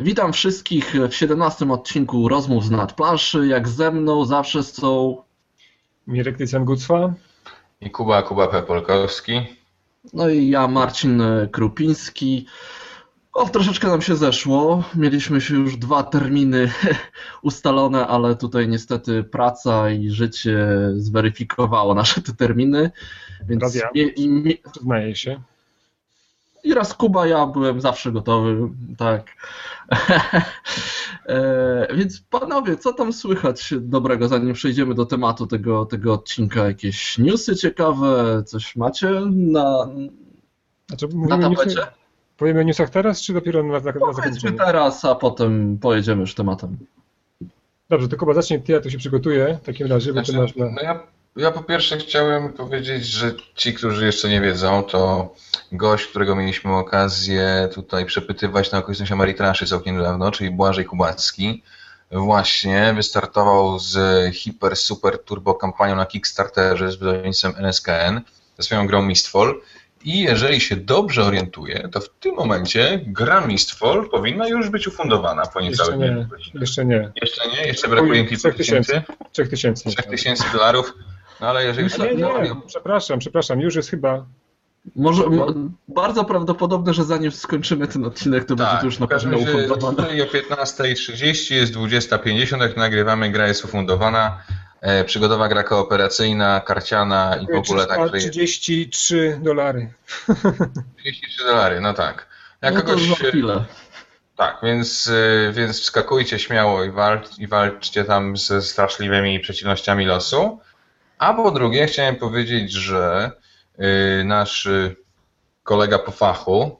Witam wszystkich w 17 odcinku Rozmów z nadplanszy. Jak ze mną zawsze są Mirek Tycjan-Gucwa i Kuba Kuba Pepolkowski. No i ja, Marcin Krupiński. O, troszeczkę nam się zeszło. Mieliśmy się już dwa terminy ustalone, ale tutaj niestety praca i życie zweryfikowało nasze te terminy. Więc Radia. Przyznaję się. I raz Kuba, ja byłem zawsze gotowy, tak. e, więc panowie, co tam słychać dobrego, zanim przejdziemy do tematu tego, tego odcinka? Jakieś newsy ciekawe, coś macie na, znaczy, na tapecie? powiemy o newsach teraz, czy dopiero na, na, na zakończenie? teraz, a potem pojedziemy już tematem. Dobrze, to Kuba zacznie ty, ja tu się przygotuję w takim razie, znaczy, bo ty znaczy, masz na... No ja ja po pierwsze chciałem powiedzieć, że ci, którzy jeszcze nie wiedzą, to gość, którego mieliśmy okazję tutaj przepytywać na okoliczność Ameritraszy całkiem niedawno, czyli Błażej Kubacki, właśnie wystartował z hiper, super turbo kampanią na Kickstarterze z wydawnictwem NSKN ze swoją grą Mistfall i jeżeli się dobrze orientuję, to w tym momencie gra Mistfall powinna już być ufundowana po niecałych jeszcze nie, jeszcze nie. Jeszcze nie? Jeszcze brakuje im kilku tysięcy? Trzech tysięcy. Trzech tysięcy dolarów. No ale jeżeli... Nie, nie, nie, przepraszam, przepraszam, już jest chyba... Może, bardzo prawdopodobne, że zanim skończymy ten odcinek, to tak, będzie to już na pewno ufundowane. Tutaj o 15.30 jest 20.50, jak nagrywamy, gra jest ufundowana. E, przygodowa gra kooperacyjna, karciana i w ogóle tak. 33 dolary. 33 dolary, no tak. Jak no kogoś, to chwilę. Tak, więc, e, więc wskakujcie śmiało i, walcz, i walczcie tam ze straszliwymi przeciwnościami losu. A po drugie, chciałem powiedzieć, że y, nasz y, kolega po fachu,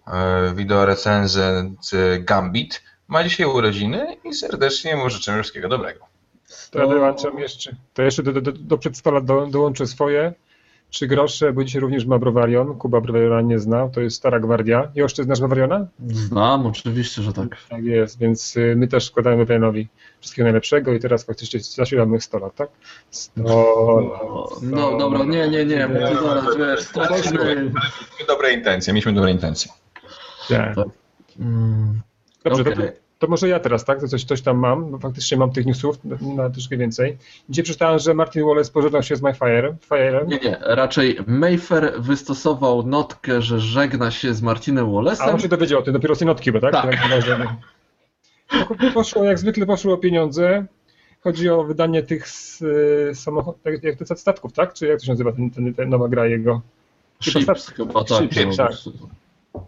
y, wideorecenzent Gambit, ma dzisiaj urodziny i serdecznie mu życzymy wszystkiego dobrego. To dołączam jeszcze. To jeszcze do, do, do do, dołączę swoje. Trzy grosze, bo dzisiaj również ma Browarion. Kuba Browariona nie zna, to jest stara gwardia. Jeszcze znasz Browariona? Znam, oczywiście, że tak. Tak jest, więc y, my też składamy Browarianowi wszystkiego najlepszego i teraz faktycznie zasilamy 100 lat, tak? 100 lat. No dobra, nie, nie, nie, bo ty zaraz wiesz, stracimy... Mieliśmy dobre intencje, mieliśmy dobre intencje. Tak. Mm, Dobrze, okay. to, to może ja teraz, tak? To coś, coś tam mam, bo faktycznie mam tych newsów na, troszkę więcej. Dzisiaj przeczytałem, że Martin Wallace pożegnał się z MyFire. Fire'em. Nie, nie, raczej Mayfair wystosował notkę, że żegna się z Martinem Wallace'em. A on się dowiedział o tym dopiero z tej notki, bo tak? Tak. Poszło, jak zwykle poszło o pieniądze. Chodzi o wydanie tych samochodów, tak, jak to statków, tak? Czy jak to się nazywa ten, ten, ten nowa gra jego? Ships, chyba tak. Ships, tak.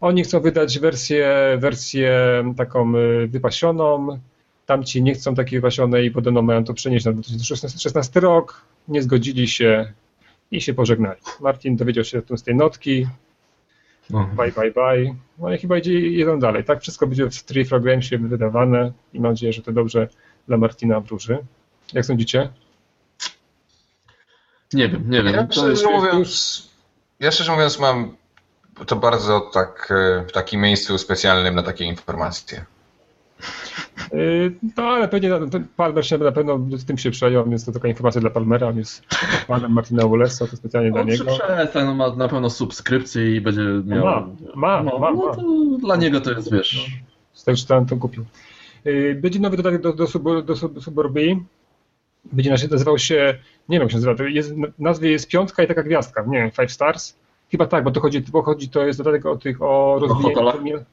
Oni chcą wydać wersję, wersję taką y, wypasioną, tamci nie chcą takiej wypasionej, podobno mają to przenieść na 2016 rok, nie zgodzili się i się pożegnali. Martin dowiedział się z tej notki, no. bye, bye, bye. No i chyba idzie, idą dalej. Tak, wszystko będzie w Tree Fragmencie wydawane i mam nadzieję, że to dobrze dla Martina wróży. Jak sądzicie? Nie wiem, nie wiem. Ja szczerze, mówiąc, ja szczerze mówiąc mam to bardzo tak e, w takim miejscu specjalnym na takie informacje. Yy, no ale pewnie Palmer się na pewno z tym się przejął, więc to taka informacja dla Palmera, on jest panem Martina Wallace'a, to specjalnie dla niego. Przestań, no ma na pewno subskrypcję i będzie no miał... Ma, ma, no, ma, no, Dla niego to jest, wiesz... No, z tego czytałem, to kupił. Yy, będzie nowy dodatek do, do, do, do Suburbii. Będzie nazywał się, nie wiem jak się nazywa, jest, nazwie jest piątka i taka gwiazdka, nie wiem, Five Stars. Chyba tak, bo to chodzi, bo chodzi to jest dodatek o tych, o rozwijaniu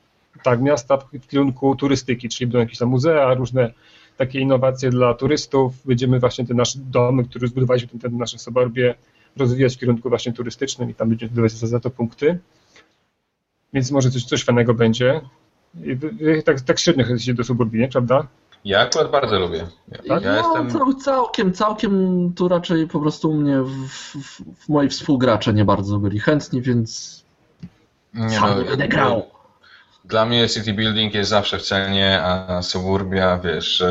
tak, miasta w kierunku turystyki, czyli będą jakieś tam muzea, różne takie innowacje dla turystów. Będziemy właśnie te nasze domy, które zbudowaliśmy, ten, ten nasze suburbie, rozwijać w kierunku właśnie turystycznym i tam będziemy zdobywać za, to punkty. Więc może coś, coś fajnego będzie. I, tak, tak średnio chcecie do suburbii, nie? prawda? Ja akurat bardzo lubię. Ja, ja no, jestem... całkiem, całkiem tu raczej po prostu u mnie w, w, w moi współgracze nie bardzo byli chętni, więc nie, sam no, nie będę grał. Dla mnie city building jest zawsze w cenie, a suburbia, wiesz...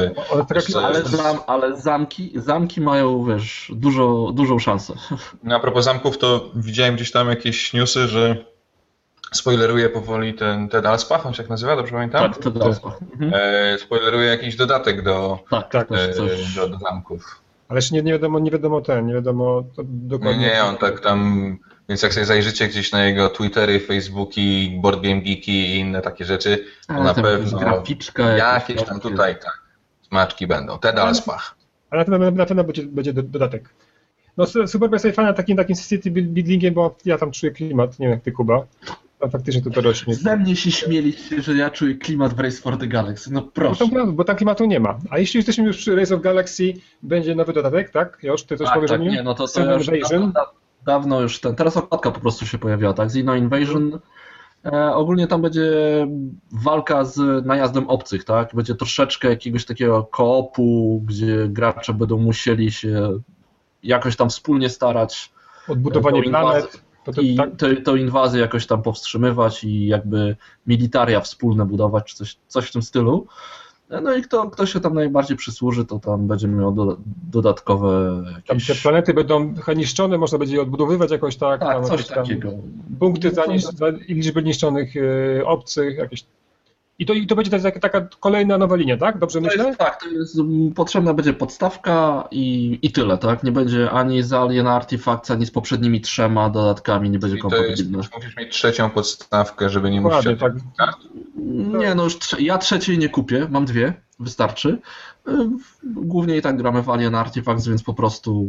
Ale, ale, zam, ale zamki, zamki mają, wiesz, dużo, dużą szansę. No, a propos zamków, to widziałem gdzieś tam jakieś newsy, że spoileruje powoli ten Ted Alspach, on się jak nazywa, dobrze pamiętam? Tak, Ted Alspach. Mhm. E, spoileruje jakiś dodatek do, tak, tak, e, do, do zamków. Ale jeszcze nie, nie wiadomo, nie wiadomo ten, nie wiadomo to Nie, dokładnie. nie, on tak tam, więc jak sobie zajrzycie gdzieś na jego Twittery, Facebooki, Board Game Geeki i inne takie rzeczy, to Ale na pewno graficzka jakieś tam tutaj tak, smaczki będą. Ted Alspach. Ale na pewno, na pewno będzie, będzie do- dodatek. No su- super jest fajna takim, takim city buildingiem, bo ja tam czuję klimat, nie wiem jak ty Kuba. Tam faktycznie to, to rośnie. Ze mnie się śmieliście, że ja czuję klimat w Race for the Galaxy. No Bo proszę. tam, bo tam klimatu nie ma. A jeśli jesteśmy już przy Race of Galaxy, będzie nowy dodatek, tak? Już ty coś Tak, powiesz tak, o nim? nie, no to, to Xeno już Invasion? dawno, da- dawno już ten. Teraz okładka po prostu się pojawiła, tak? Xeno Invasion. E, ogólnie tam będzie walka z najazdem obcych, tak? Będzie troszeczkę jakiegoś takiego koopu, gdzie gracze będą musieli się jakoś tam wspólnie starać Odbudowanie planet. To, i tak, tę tę inwazję jakoś tam powstrzymywać i jakby militaria wspólne budować, czy coś, coś w tym stylu. No i kto, kto się tam najbardziej przysłuży, to tam będzie miał do, dodatkowe tam jakieś... te planety będą niszczone, można będzie je odbudowywać jakoś tak. Tak, tam coś tam takiego. Punkty za, niż, za liczbę niszczonych e, obcych, jakieś. I to, I to będzie taka, taka kolejna nowa linia, tak? Dobrze To myślę? jest, tak, to jest, potrzebna będzie podstawka i, i tyle, tak? Nie będzie ani z Alien Artifacts, ani z poprzednimi trzema dodatkami, nie będzie kompatybilne. musisz mieć trzecią podstawkę, żeby nie Dokładnie, musieć... tak. Nie, no już trze- ja trzeciej nie kupię, mam dwie, wystarczy. Y, Głównie i tak gramy w Alien Artifacts, więc po prostu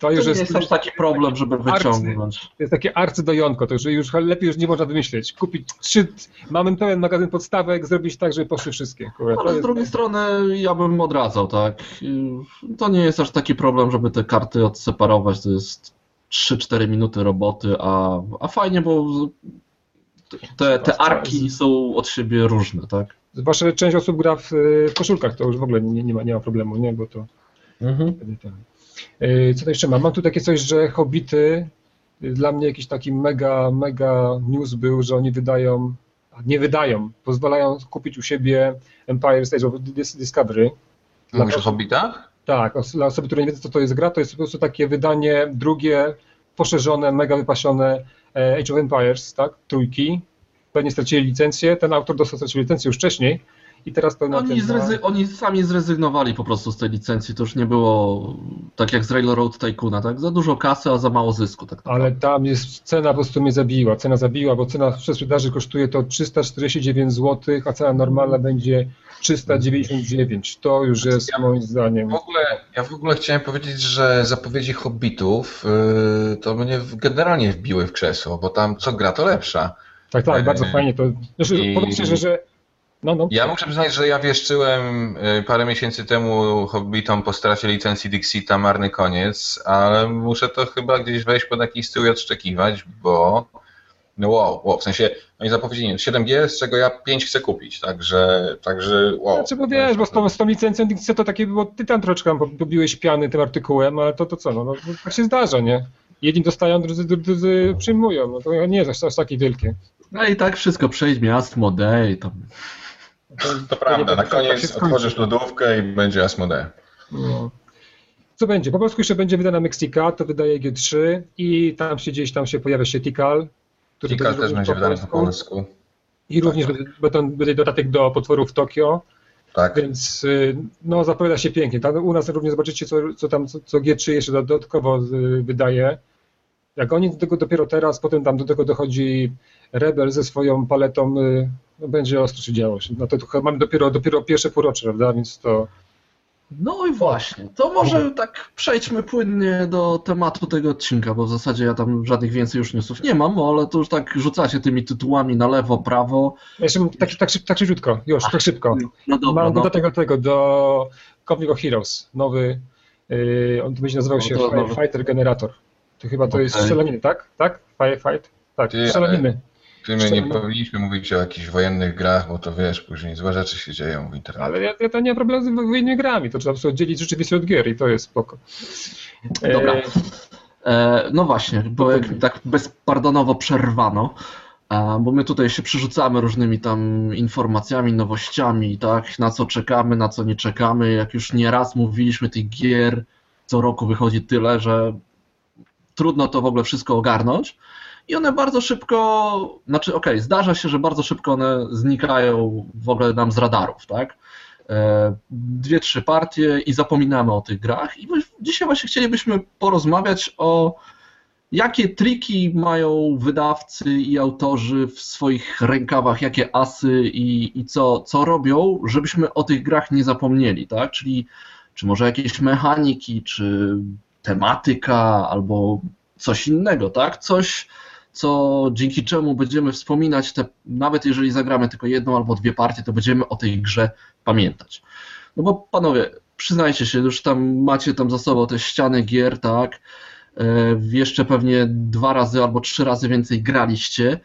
To to już nie jest, jest aż taki problem, żeby wyciągnąć. to jest takie arcydojonko, to już, już lepiej już nie można wymyśleć. Kupić trzy, mamy pełen magazyn podstawek, zrobić tak, żeby poszły wszystkie. To Ale z jest- drugiej strony ja bym odradzał, tak? To nie jest aż taki problem, żeby te karty odseparować, to jest 3-4 minuty roboty, a, a fajnie, bo te, te arki są od siebie różne, tak? Zwłaszcza, że część osób gra w, w koszulkach, to już w ogóle nie, nie, ma, nie ma problemu, nie? Bo to. Yy, Co to jeszcze mam? Mam tu takie coś, że Hobbity, yy, dla mnie jakiś taki mega, mega news był, że oni wydają, nie wydają, pozwalają kupić u siebie Empire Stage of Dis- Discovery. Dla Mówisz o Hobbitach? Tak, dla osoby, które nie wiedzą, co to jest gra, to jest po prostu takie wydanie drugie, poszerzone, mega wypasione e, Age of Empires, tak, trójki. Pewnie stracili licencję, ten autor dostał stracił licencję już wcześniej i teraz to Oni, zrezy- oni sami zrezygnowali po prostu z tej licencji, to już nie było tak jak z Railroad Tycoona, tak? Za dużo kasy, a za mało zysku, tak naprawdę. Ale tam jest, cena po prostu mnie zabiła, cena zabiła, bo cena w sprzedaży kosztuje to 349 zł, a cena normalna będzie 399. To już jest moim zdaniem. W ogóle, ja w ogóle chciałem powiedzieć, że zapowiedzi Hobbitów yy, to mnie generalnie wbiły w krzesło, bo tam co gra, to lepsza. Tak, tak, bardzo Eee, fajnie to. Znaczy, i- powiem szczerze, że. No, no. Ja muszę przyznać, że ja wieszczyłem y, parę miesięcy temu Hobbitom po stracie licencji Dixita marny koniec, ale muszę to chyba gdzieś wejść pod jakiś stół i odszczekiwać, bo no wow, wow, w sensie oni zapowiedzieli 7G, z czego ja 5 chcę kupić, także, także wow. Znaczy, bo wiesz, bo z tą, z tą licencją Dixie to takie było, ty tam troszeczkę pobiłeś piany tym artykułem, ale to, to co, no, no to tak się zdarza, nie? Jedni dostają, drudzy, drudzy przyjmują, no to nie jest aż, aż takie wielkie. No i tak wszystko przejdźmy, Astmo Day, tam To prawda, na tak koniec skończy. otworzysz lodówkę i będzie Asmodee. No. Co będzie? Po polsku jeszcze będzie wydana Mexica, to wydaje G3 i tam się gdzieś tam się pojawia się Tikal. który Tikal będzie też będzie wydany po polsku. I również będzie, dodatek do potworów Tokio, Tak. więc y, no zapowiada się pięknie. Tam u nas również zobaczycie, co, co tam, co, co G3 jeszcze dodatkowo y, wydaje. Jak oni do tego dopiero teraz, potem tam do tego dochodzi Rebel ze swoją paletą, y, będzie ostro się działo. się. No to tylko mamy dopiero, dopiero pierwsze półrocze, prawda? Więc to No i właśnie, to może tak przejdźmy płynnie do tematu tego odcinka, bo w zasadzie ja tam żadnych więcej już newsów nie mam, ale to już tak rzucacie tymi tytułami na lewo, prawo. jeszcze tak, tak, tak szybciutko, już, tak szybko. No dobra, Mam no. do tego, tego, do of Heroes, nowy, yy, on będzie nazywał No się. Fighter Generator. To chyba to jest Okej. strzelaniny, tak? Tak? Firefight? Tak, strzelaniny. Ty my nie powinniśmy mówić o jakichś wojennych grach, bo to wiesz, później złe rzeczy się dzieją w internecie. Ale ja, ja to nie mam problemu z wojennymi grami, to trzeba po prostu oddzielić rzeczywistość od gier i to jest spoko. E, Dobra. E, no właśnie, bo jak tak bezpardonowo przerwano, e, bo my tutaj się przerzucamy różnymi tam informacjami, nowościami, tak, na co czekamy, na co nie czekamy. Jak już nieraz mówiliśmy, tych gier co roku wychodzi tyle, że trudno to w ogóle wszystko ogarnąć. I one bardzo szybko, znaczy okej, zdarza się, że bardzo szybko one znikają w ogóle nam z radarów, tak? e, dwie, trzy partie i zapominamy o tych grach. I dzisiaj właśnie chcielibyśmy porozmawiać o jakie triki mają wydawcy i autorzy w swoich rękawach, jakie asy i, i co, co robią, żebyśmy o tych grach nie zapomnieli, tak? Czyli czy może jakieś mechaniki, czy tematyka, albo coś innego, tak? Coś, co dzięki czemu będziemy wspominać, te, nawet jeżeli zagramy tylko jedną albo dwie partie, to będziemy o tej grze pamiętać. No bo panowie, przyznajcie się, już tam macie tam za sobą te ściany gier, tak? E, jeszcze pewnie dwa razy albo trzy razy więcej graliście.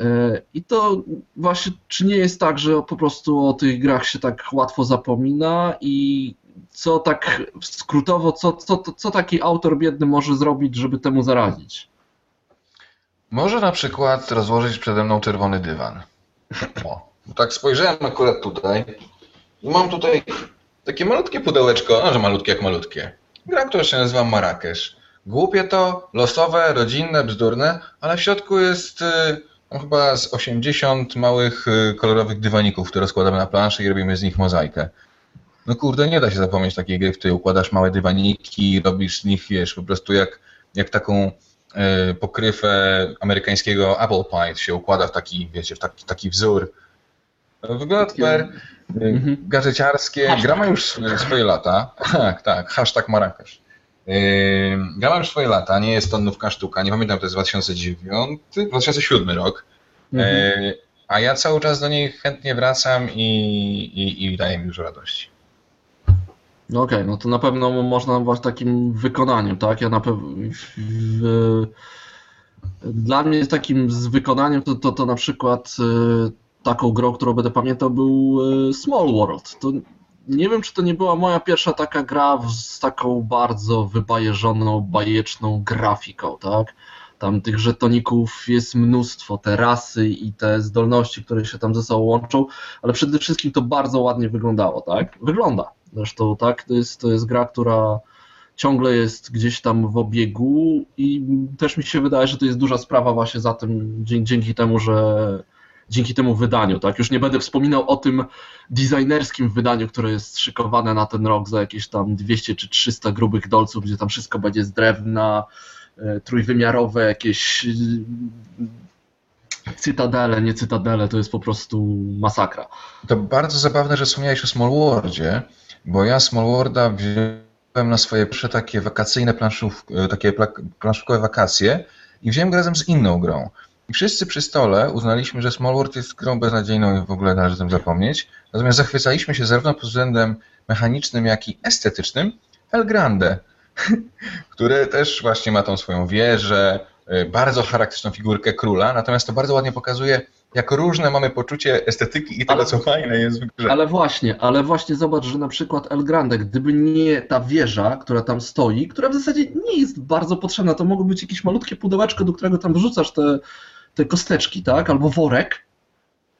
E, I to właśnie, czy nie jest tak, że po prostu o tych grach się tak łatwo zapomina i co tak skrótowo, co, co, co taki autor biedny może zrobić, żeby temu zaradzić? Może na przykład rozłożyć przede mną czerwony dywan. O, tak spojrzałem akurat tutaj i mam tutaj takie malutkie pudełeczko, no że malutkie jak malutkie. Gra, która się nazywa Marrakesz. Głupie to, losowe, rodzinne, bzdurne, ale w środku jest no, chyba z 80 małych y, kolorowych dywaników, które składamy na planszę i robimy z nich mozaikę. No kurde, nie da się zapomnieć takiej gry, w której układasz małe dywaniki, robisz z nich, wiesz, po prostu jak, jak taką y, pokrywę amerykańskiego apple pie się układa w taki, wiecie, w taki, taki wzór. Wygląda super, mhm. gadżeciarskie, gra ma już swoje lata. Tak, tak, hashtag Marrakesz. Gra ma już swoje lata, nie jest to nówka sztuka, nie pamiętam, to jest 2009, 2007 rok. Mhm. A ja cały czas do niej chętnie wracam i, i, i daje mi dużo radości. No okej, okay, no to na pewno można w takim wykonaniem, tak? Ja na pewno. Dla mnie takim z wykonaniem to, to, to na przykład e, taką grą, którą będę pamiętał, był e, Small World. To nie wiem, czy to nie była moja pierwsza taka gra z taką bardzo wybajeżoną, bajeczną grafiką, tak? Tam tych żetoników jest mnóstwo, te rasy i te zdolności, które się tam ze sobą łączą, ale przede wszystkim to bardzo ładnie wyglądało, tak? Wygląda. Zresztą, tak? To jest, to jest gra, która ciągle jest gdzieś tam w obiegu i też mi się wydaje, że to jest duża sprawa właśnie za tym, dzięki, temu, że dzięki temu wydaniu, tak? Już nie będę wspominał o tym designerskim wydaniu, które jest szykowane na ten rok za jakieś tam 200 czy 300 grubych dolców, gdzie tam wszystko będzie z drewna, e, trójwymiarowe jakieś e, cytadele, nie cytadele, to jest po prostu masakra. To bardzo zabawne, że wspomniałeś o Small Worldzie, bo ja Small Worlda wziąłem na swoje pierwsze takie wakacyjne planszów, e, takie planszówkowe wakacje i wziąłem go razem z inną grą. I wszyscy przy stole uznaliśmy, że Small World jest grą beznadziejną i w ogóle należy o tym zapomnieć. Natomiast zachwycaliśmy się zarówno pod względem mechanicznym, jak i estetycznym El Grande, które też właśnie ma tą swoją wieżę, y, bardzo charakterystyczną figurkę króla, natomiast to bardzo ładnie pokazuje, jak różne mamy poczucie estetyki i tego, ale, co fajne jest w grze. Ale właśnie, ale właśnie zobacz, że na przykład El Grande, gdyby nie ta wieża, która tam stoi, która w zasadzie nie jest bardzo potrzebna, to mogło być jakieś malutkie pudełeczko, do którego tam wrzucasz te te kosteczki, tak, albo worek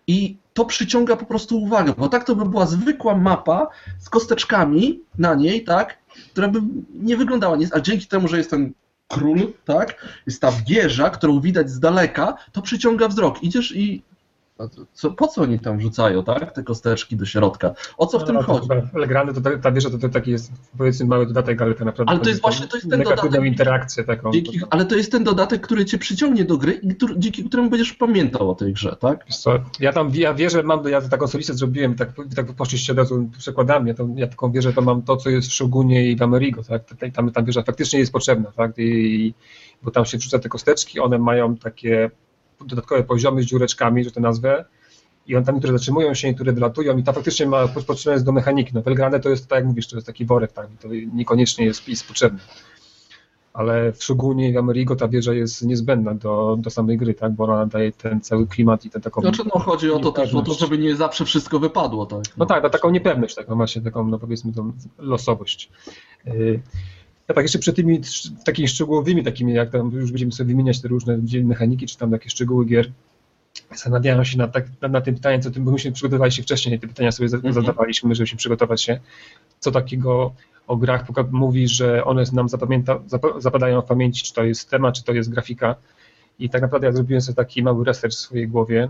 i to przyciąga po prostu uwagę, bo tak to by była zwykła mapa z kosteczkami na niej, tak, która by nie wyglądała nic, a dzięki temu, że jest ten król, tak, jest ta wieża, którą widać z daleka, to przyciąga wzrok. Idziesz i co, po co oni tam wrzucają, tak? Te kosteczki do środka. O co w no, tym chodzi? Legrande to ta wieża to, to taki jest powiedzmy mały dodatek, ale to naprawdę. Ale to jest właśnie to jest ten dodatek. interakcję taką. Dzięki, ale to jest ten dodatek, który cię przyciągnie do gry i który, dzięki któremu będziesz pamiętał o tej grze, tak? Co, ja tam ja wierzę, mam, ja taką solistę zrobiłem, tak, tak poszliście od razu przekładami, ja, tam, ja taką wieżę to mam to, co jest w Shogunie i w Amerigo, tak? Tam, tam wieża faktycznie jest potrzebna, tak? I, bo tam się wrzuca te kosteczki, one mają takie dodatkowe poziomy z dziureczkami, że to nazwę, i on tam niektóre zatrzymują się, niektóre wylatują i to faktycznie ma potrzebne jest do mechaniki. No Belgrade to jest, tak jak mówisz, to jest taki worek, tak, to niekoniecznie jest, jest potrzebny. Ale w Shogunie i w Amerigo ta wieża jest niezbędna do, do samej gry, tak, bo ona daje ten cały klimat i ten taką... Znaczy no chodzi o to też, o to, żeby nie zawsze wszystko wypadło, tak. No, no tak, na taką niepewność, taką właśnie, taką, no powiedzmy tą losowość. Ja tak jeszcze przed tymi takimi szczegółowymi, takimi jak tam już będziemy sobie wymieniać te różne mechaniki, czy tam jakieś szczegóły gier, zastanawiałem się nad, tak, nad, nad tym pytaniem, co tym, bo myśmy przygotowali się wcześniej, te pytania sobie mhm. zadawaliśmy, żebyśmy przygotować się, co takiego o grach mówi, że one nam zapamięta, zapadają w pamięci, czy to jest temat, czy to jest grafika. I tak naprawdę ja zrobiłem sobie taki mały research w swojej głowie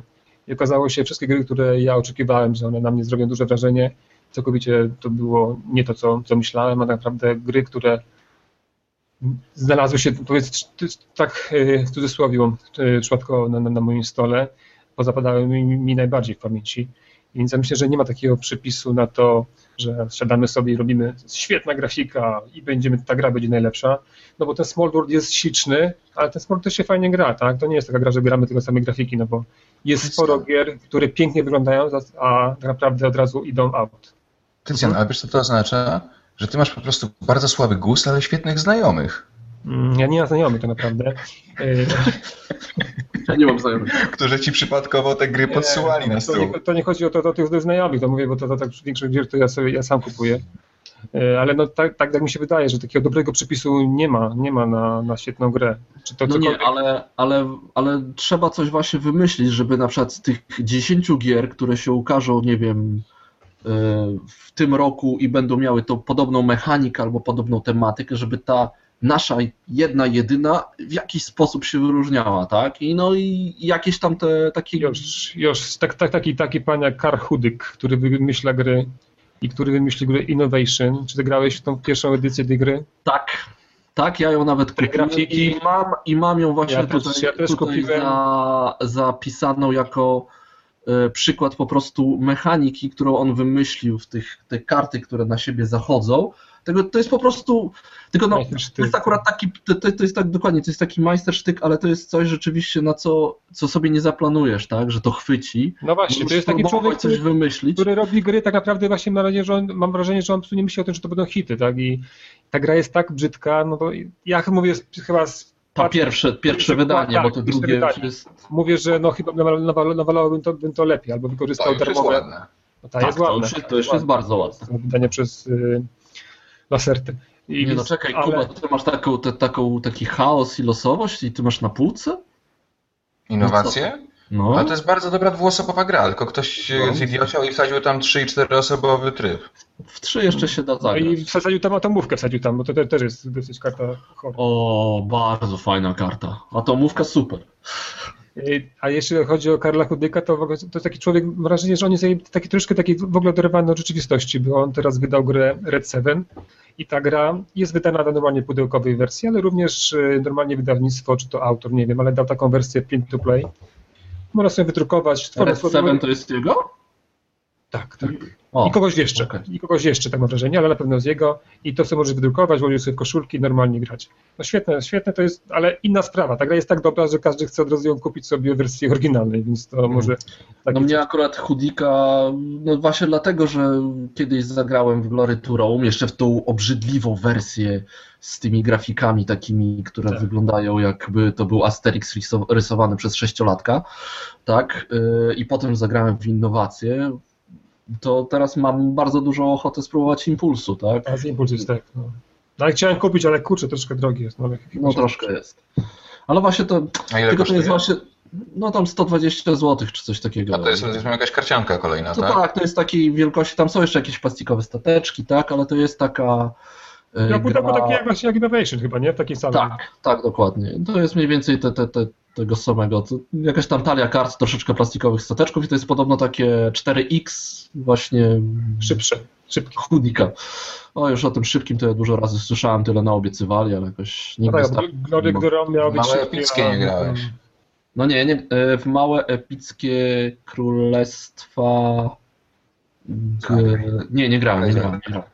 i okazało się, wszystkie gry, które ja oczekiwałem, że one na mnie zrobią duże wrażenie, całkowicie to było nie to, co, co myślałem, a tak naprawdę gry, które znalazły się, powiedz, tak e, w cudzysłowie, e, przypadkowo na, na, na moim stole, pozapadały mi, mi najbardziej w pamięci. Więc ja myślę, że nie ma takiego przepisu na to, że siadamy sobie i robimy świetna grafika i będziemy, ta gra będzie najlepsza, no bo ten Small World jest śliczny, ale ten Small World też się fajnie gra, tak? To nie jest taka gra, że gramy tylko same grafiki, no bo jest sporo gier, które pięknie wyglądają, a tak naprawdę od razu idą out. Tycjan, ale wiesz co to oznacza? Że ty masz po prostu bardzo słaby gust, ale świetnych znajomych. Mm, ja nie mam znajomych tak naprawdę. Ja nie mam znajomych. Którzy ci przypadkowo te gry podsyłali na stół. To nie, to nie chodzi o to, to tych znajomych, to mówię, bo to, to tak większość gier to ja, sobie, ja sam kupuję. E, ale no tak, tak, tak mi się wydaje, że takiego dobrego przepisu nie ma, nie ma na, na świetną grę. Czy to no cokolwiek... nie, ale, ale, ale trzeba coś właśnie wymyślić, żeby na przykład z tych 10 gier, które się ukażą, nie wiem, w tym roku i będą miały tą podobną mechanikę albo podobną tematykę, żeby ta nasza jedna, jedyna w jakiś sposób się wyróżniała, tak? I no i jakieś tam te takie... Już, już tak, tak, taki, taki pan jak Karl Hudyk, który wymyśla gry i który wymyślił grę Innovation. Czy ty grałeś w tą pierwszą edycję tej gry? Tak. Tak, ja ją nawet kupiłem i mam, i mam ją właśnie ja tutaj, też, ja też tutaj za, zapisaną jako przykład po prostu mechaniki, którą on wymyślił w tych te karty, które na siebie zachodzą tego, to jest po prostu. Tylko no, to jest akurat taki. To, to, jest tak dokładnie, to jest taki majstersztyk, ale to jest coś rzeczywiście, na co, co sobie nie zaplanujesz, tak? Że to chwyci. No właśnie, to jest taki człowiek, coś wymyślić. który robi gry tak naprawdę właśnie mam wrażenie, że on, mam wrażenie, że on nie myśli o tym, że to będą hity, tak? I ta gra jest tak brzydka, no bo ja mówię chyba z to pierwsze, pierwsze wydanie, tak, bo to drugie jest... Mówię, że no chyba nawalałbym to, bym to lepiej, albo wykorzystał darmowe. No, ta tak, jest. To już, to już jest bardzo ładne. Wydanie przez y, Laserty. I nie no czekaj, ale... Kuba, ty masz taką, te, taką, taki chaos i losowość i ty masz na półce? Innowacje? No. Ale to jest bardzo dobra dwuosobowa gra, tylko ktoś no. zidiociał i wsadził tam 3 i 4 osobowy tryb. W 3 jeszcze się da zagrać. No i wsadził tam atomówkę, wsadził tam, bo to też jest dosyć karta chora. O, bardzo fajna karta. Atomówka super. A jeśli chodzi o Karla Chudyka, to, to jest taki człowiek, mam wrażenie, że on jest taki troszkę taki w ogóle oderwany od rzeczywistości, bo on teraz wydał grę Red Seven i ta gra jest wydana na normalnie pudełkowej wersji, ale również e, normalnie wydawnictwo, czy to autor, nie wiem, ale dał taką wersję print to play. Można sobie wydrukować. Red Seven to jest jego? Tak, tak. O, I kogoś jeszcze. Okay. I kogoś jeszcze, tak mam wrażenie, ale na pewno z jego. I to sobie możesz wydrukować, włożyć sobie w koszulki i normalnie grać. No świetne, świetne to jest, ale inna sprawa. Ta gra jest tak dobra, że każdy chce od razu ją kupić sobie w wersji oryginalnej, więc to hmm. może... No mnie akurat Hudika, no właśnie dlatego, że kiedyś zagrałem w Glory to Rome, jeszcze w tą obrzydliwą wersję z tymi grafikami takimi, które tak. wyglądają jakby to był Asterix rysowany przez sześciolatka, tak? Y, I potem zagrałem w innowację, to teraz mam bardzo dużą ochotę spróbować impulsu, tak? A z impuls jest tak. No. no ale chciałem kupić, ale kurczę, troszkę drogi jest. No, no troszkę jest. Ale właśnie to. A ile tylko to jest właśnie. No tam 120 zł czy coś takiego. A to jest, jest jakaś karcianka kolejna, to tak? Tak, to jest takiej wielkości, tam są jeszcze jakieś plastikowe stateczki, tak, ale to jest taka no, gra... taki jak właśnie jak Innovation chyba, nie? W takiej samej. Tak, tak, dokładnie. To jest mniej więcej te, te, te, tego samego. To jakaś tam talia kart, troszeczkę plastikowych stateczków i to jest podobno takie 4X właśnie... Szybsze. Szybkie. Chudnika. O, już o tym szybkim to ja dużo razy słyszałem, tyle naobiecywali, ale jakoś nigdy... No tak, Glory Grom miał być Małe epickie nie grałeś. No nie, nie, e, w małe epickie królestwa... Nie, nie grałem, nie grałem. Nie grałem.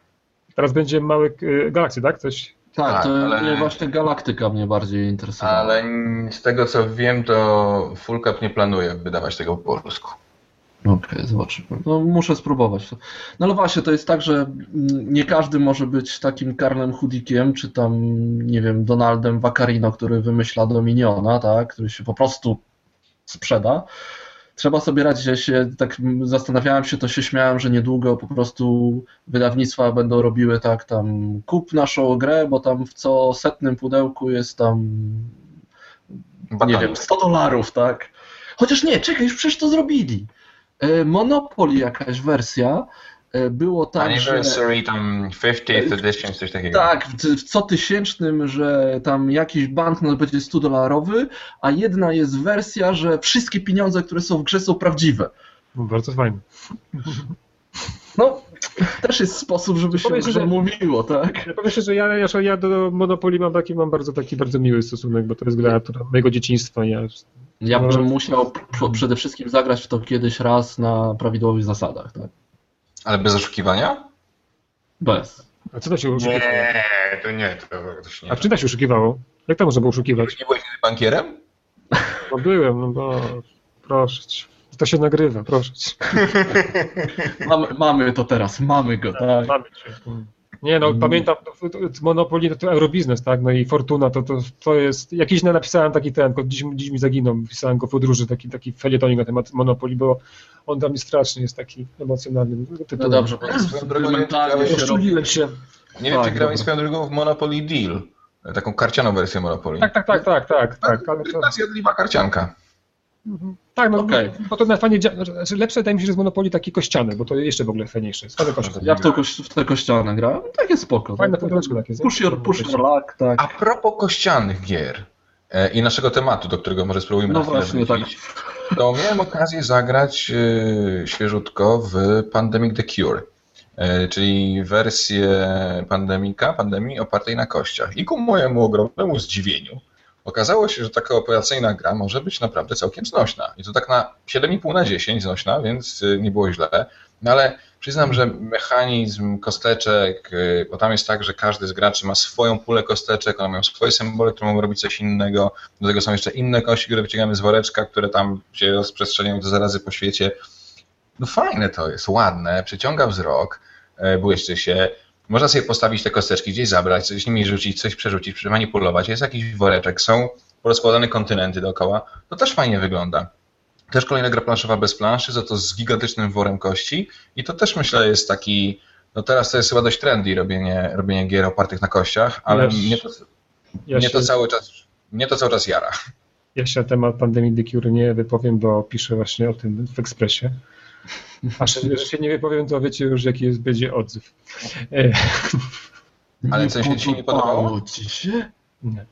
Teraz będzie mały y, Galaxy, tak? Coś... Tak, tak, to ale... właśnie Galaktyka mnie bardziej interesowała. Ale z tego co wiem, to Full Cup nie planuje wydawać tego po polsku. Okej, okay, zobaczymy. No, muszę spróbować. No ale właśnie, to jest tak, że nie każdy może być takim Karlem Hudikiem, czy tam, nie wiem, Donaldem Vaccarino, który wymyśla Dominiona, tak, który się po prostu sprzeda trzeba sobie radzić. Ja się tak zastanawiałem się, to się śmiałem, że niedługo po prostu wydawnictwa będą robiły tak tam kup naszą grę, bo tam w co setnym pudełku jest tam nie wiem, 100 dolarów, tak? Chociaż nie, czekaj, już przecież to zrobili. E, Monopoly jakaś wersja, było tak, Anniversary, że... tam 50th edition, coś takiego. Tak, w, co tysięcznym, że tam jakiś banknot będzie 100 dolarowy, a jedna jest wersja, że wszystkie pieniądze, które są w grze są prawdziwe. No, bardzo fajne. No, też jest sposób, żeby się Powiedz, że- mówiło, tak? Ja powiem że ja, ja, ja do Monopoly mam taki, mam bardzo taki bardzo miły stosunek, bo to jest gra która, mojego dzieciństwa. Ja, Ja No. bym musiał p- przede wszystkim zagrać w to kiedyś raz na prawidłowych zasadach, tak? Ale bez oszukiwania? Bez. a co to się oszukiwało? to nie, to, się nie A w czym to się oszukiwało? Jak to można było oszukiwać? Nie byłeś nigdy bankierem? No byłem, no bo proszę cię. To się nagrywa, proszę cię. Mamy, mamy to teraz, mamy go, tak? Mamy cię. Nie no, Mm. pamiętam, Monopoly to, to Eurobiznes, tak? No i Fortuna to, to, to jest. Jakiś na- napisałem taki ten, dziś, dziś mi zaginął, pisałem go w podróży, taki, taki felietonik na temat Monopoly, bo on dla mnie strasznie jest taki emocjonalny. No dobrze, bo mentalnie się robi. Się. Nie wiem, Tak, czy grałeś dobra. swoją drogą w Monopoly Deal. Taką karcianą wersję Monopoly. Tak, tak, tak, tak, tak, tak, ale to, Taka zjadliwa karcianka. Mhm. Tak, no, Okej. bo to na fajnie, dzia- znaczy lepsze wydaje mi się, że z Monopoly taki kościany, bo to jeszcze w ogóle fajniejsze jest. Ja w, to, koś- w tę kościanę grałem, takie spoko. Fajne tak? pudełeczko takie. Push your, push your luck, tak. A propos kościanych gier e, i naszego tematu, do którego może spróbujmy No na chwilę właśnie, tak. to miałem okazję zagrać e, świeżutko w Pandemic The Cure, e, czyli wersję pandemika, pandemii opartej na kościach. I ku mojemu ogromnemu zdziwieniu okazało się, że taka operacyjna gra może być naprawdę całkiem znośna. I to tak na 7,5 na 10 znośna, więc e, nie było źle. No ale przyznam, że mechanizm kosteczek, y, bo tam jest tak, że każdy z graczy ma swoją pulę kosteczek, one mają swoje symbole, które mogą robić coś innego. Do tego są jeszcze inne kości, które wyciągamy z woreczka, które tam się rozprzestrzeniają te zarazy po świecie. No fajne to jest, ładne, przyciąga wzrok, y, błyszczy się. Można sobie postawić te kosteczki, gdzieś zabrać, coś nimi rzucić, coś przerzucić, przemanipulować. Jest jakiś woreczek, są porozkładane kontynenty dookoła. To też fajnie wygląda. Też kolejna gra planszowa bez planszy, za to z gigantycznym worem kości i to też myślę jest taki, no teraz to jest chyba dość trendy robienie, robienie gier opartych na kościach, ale Wiesz, mnie to, Ja mnie się, to cały czas mnie to cały czas jara. ja się na temat pandemii The Cure nie wypowiem, bo piszę właśnie o tym w Ekspresie. A że, się nie wypowiem, to wiecie już jaki jest, będzie odzew. E, Ale coś się dzisiaj nie podobało? ci się? nie.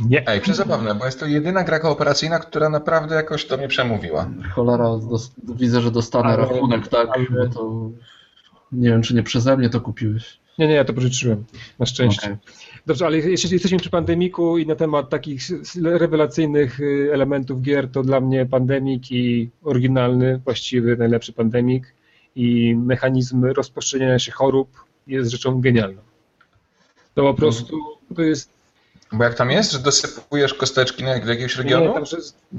Nie. Ej, przezabawne, bo jest to jedyna gra kooperacyjna, która naprawdę jakoś do mnie przemówiła. Cholera, dos- widzę, że dostanę Ale- rachunek, tak? ale- Bo to... Nie wiem, czy nie przeze mnie to kupiłeś. Nie, nie, ja to pożyczyłem. Na szczęście. Okej. Dobrze, ale jeśli jesteśmy przy pandemiku i na temat takich rewelacyjnych y, elementów gier, to dla mnie pandemik i oryginalny, właściwy, najlepszy pandemik i mechanizm rozprzestrzeniania się chorób jest rzeczą genialną. To po prostu to jest. Bo jak tam jest, że dosypujesz kosteczki na, do jakiegoś Nie, regionu? tam, że,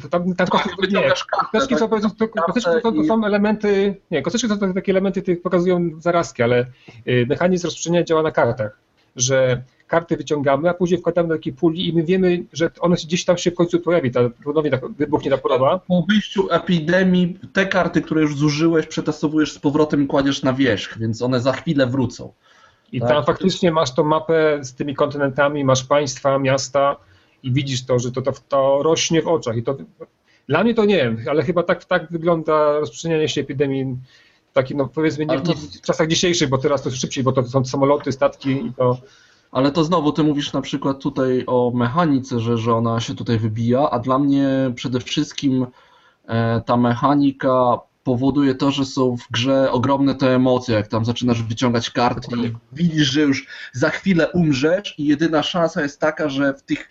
tam, tam kosty, nie, kosteczki tak? są, kosteczki to, to są elementy. Nie, kosteczki to są takie elementy, które pokazują zarazki, ale y, mechanizm rozprzestrzeniania działa na kartach, że karty wyciągamy, a później wkładamy do takiej puli i my wiemy, że ona gdzieś tam się w końcu pojawi, ta ponownie tak wybuchnie ta choroba. Po wyjściu epidemii te karty, które już zużyłeś, przetestowujesz z powrotem i kładziesz na wierzch, więc one za chwilę wrócą. I Tak. tam faktycznie masz tą mapę z tymi kontynentami, masz państwa, miasta i widzisz to, że to, to, to rośnie w oczach. I to, dla mnie to nie wiem, ale chyba tak, tak wygląda rozprzestrzenianie się epidemii taki, no powiedzmy, nie, to- w czasach dzisiejszych, bo teraz to szybciej, bo to są samoloty, statki i to. Ale to znowu, ty mówisz na przykład tutaj o mechanice, że, że ona się tutaj wybija, a dla mnie przede wszystkim e, ta mechanika powoduje to, że są w grze ogromne te emocje, jak tam zaczynasz wyciągać karty i widzisz, że już za chwilę umrzesz i jedyna szansa jest taka, że w tych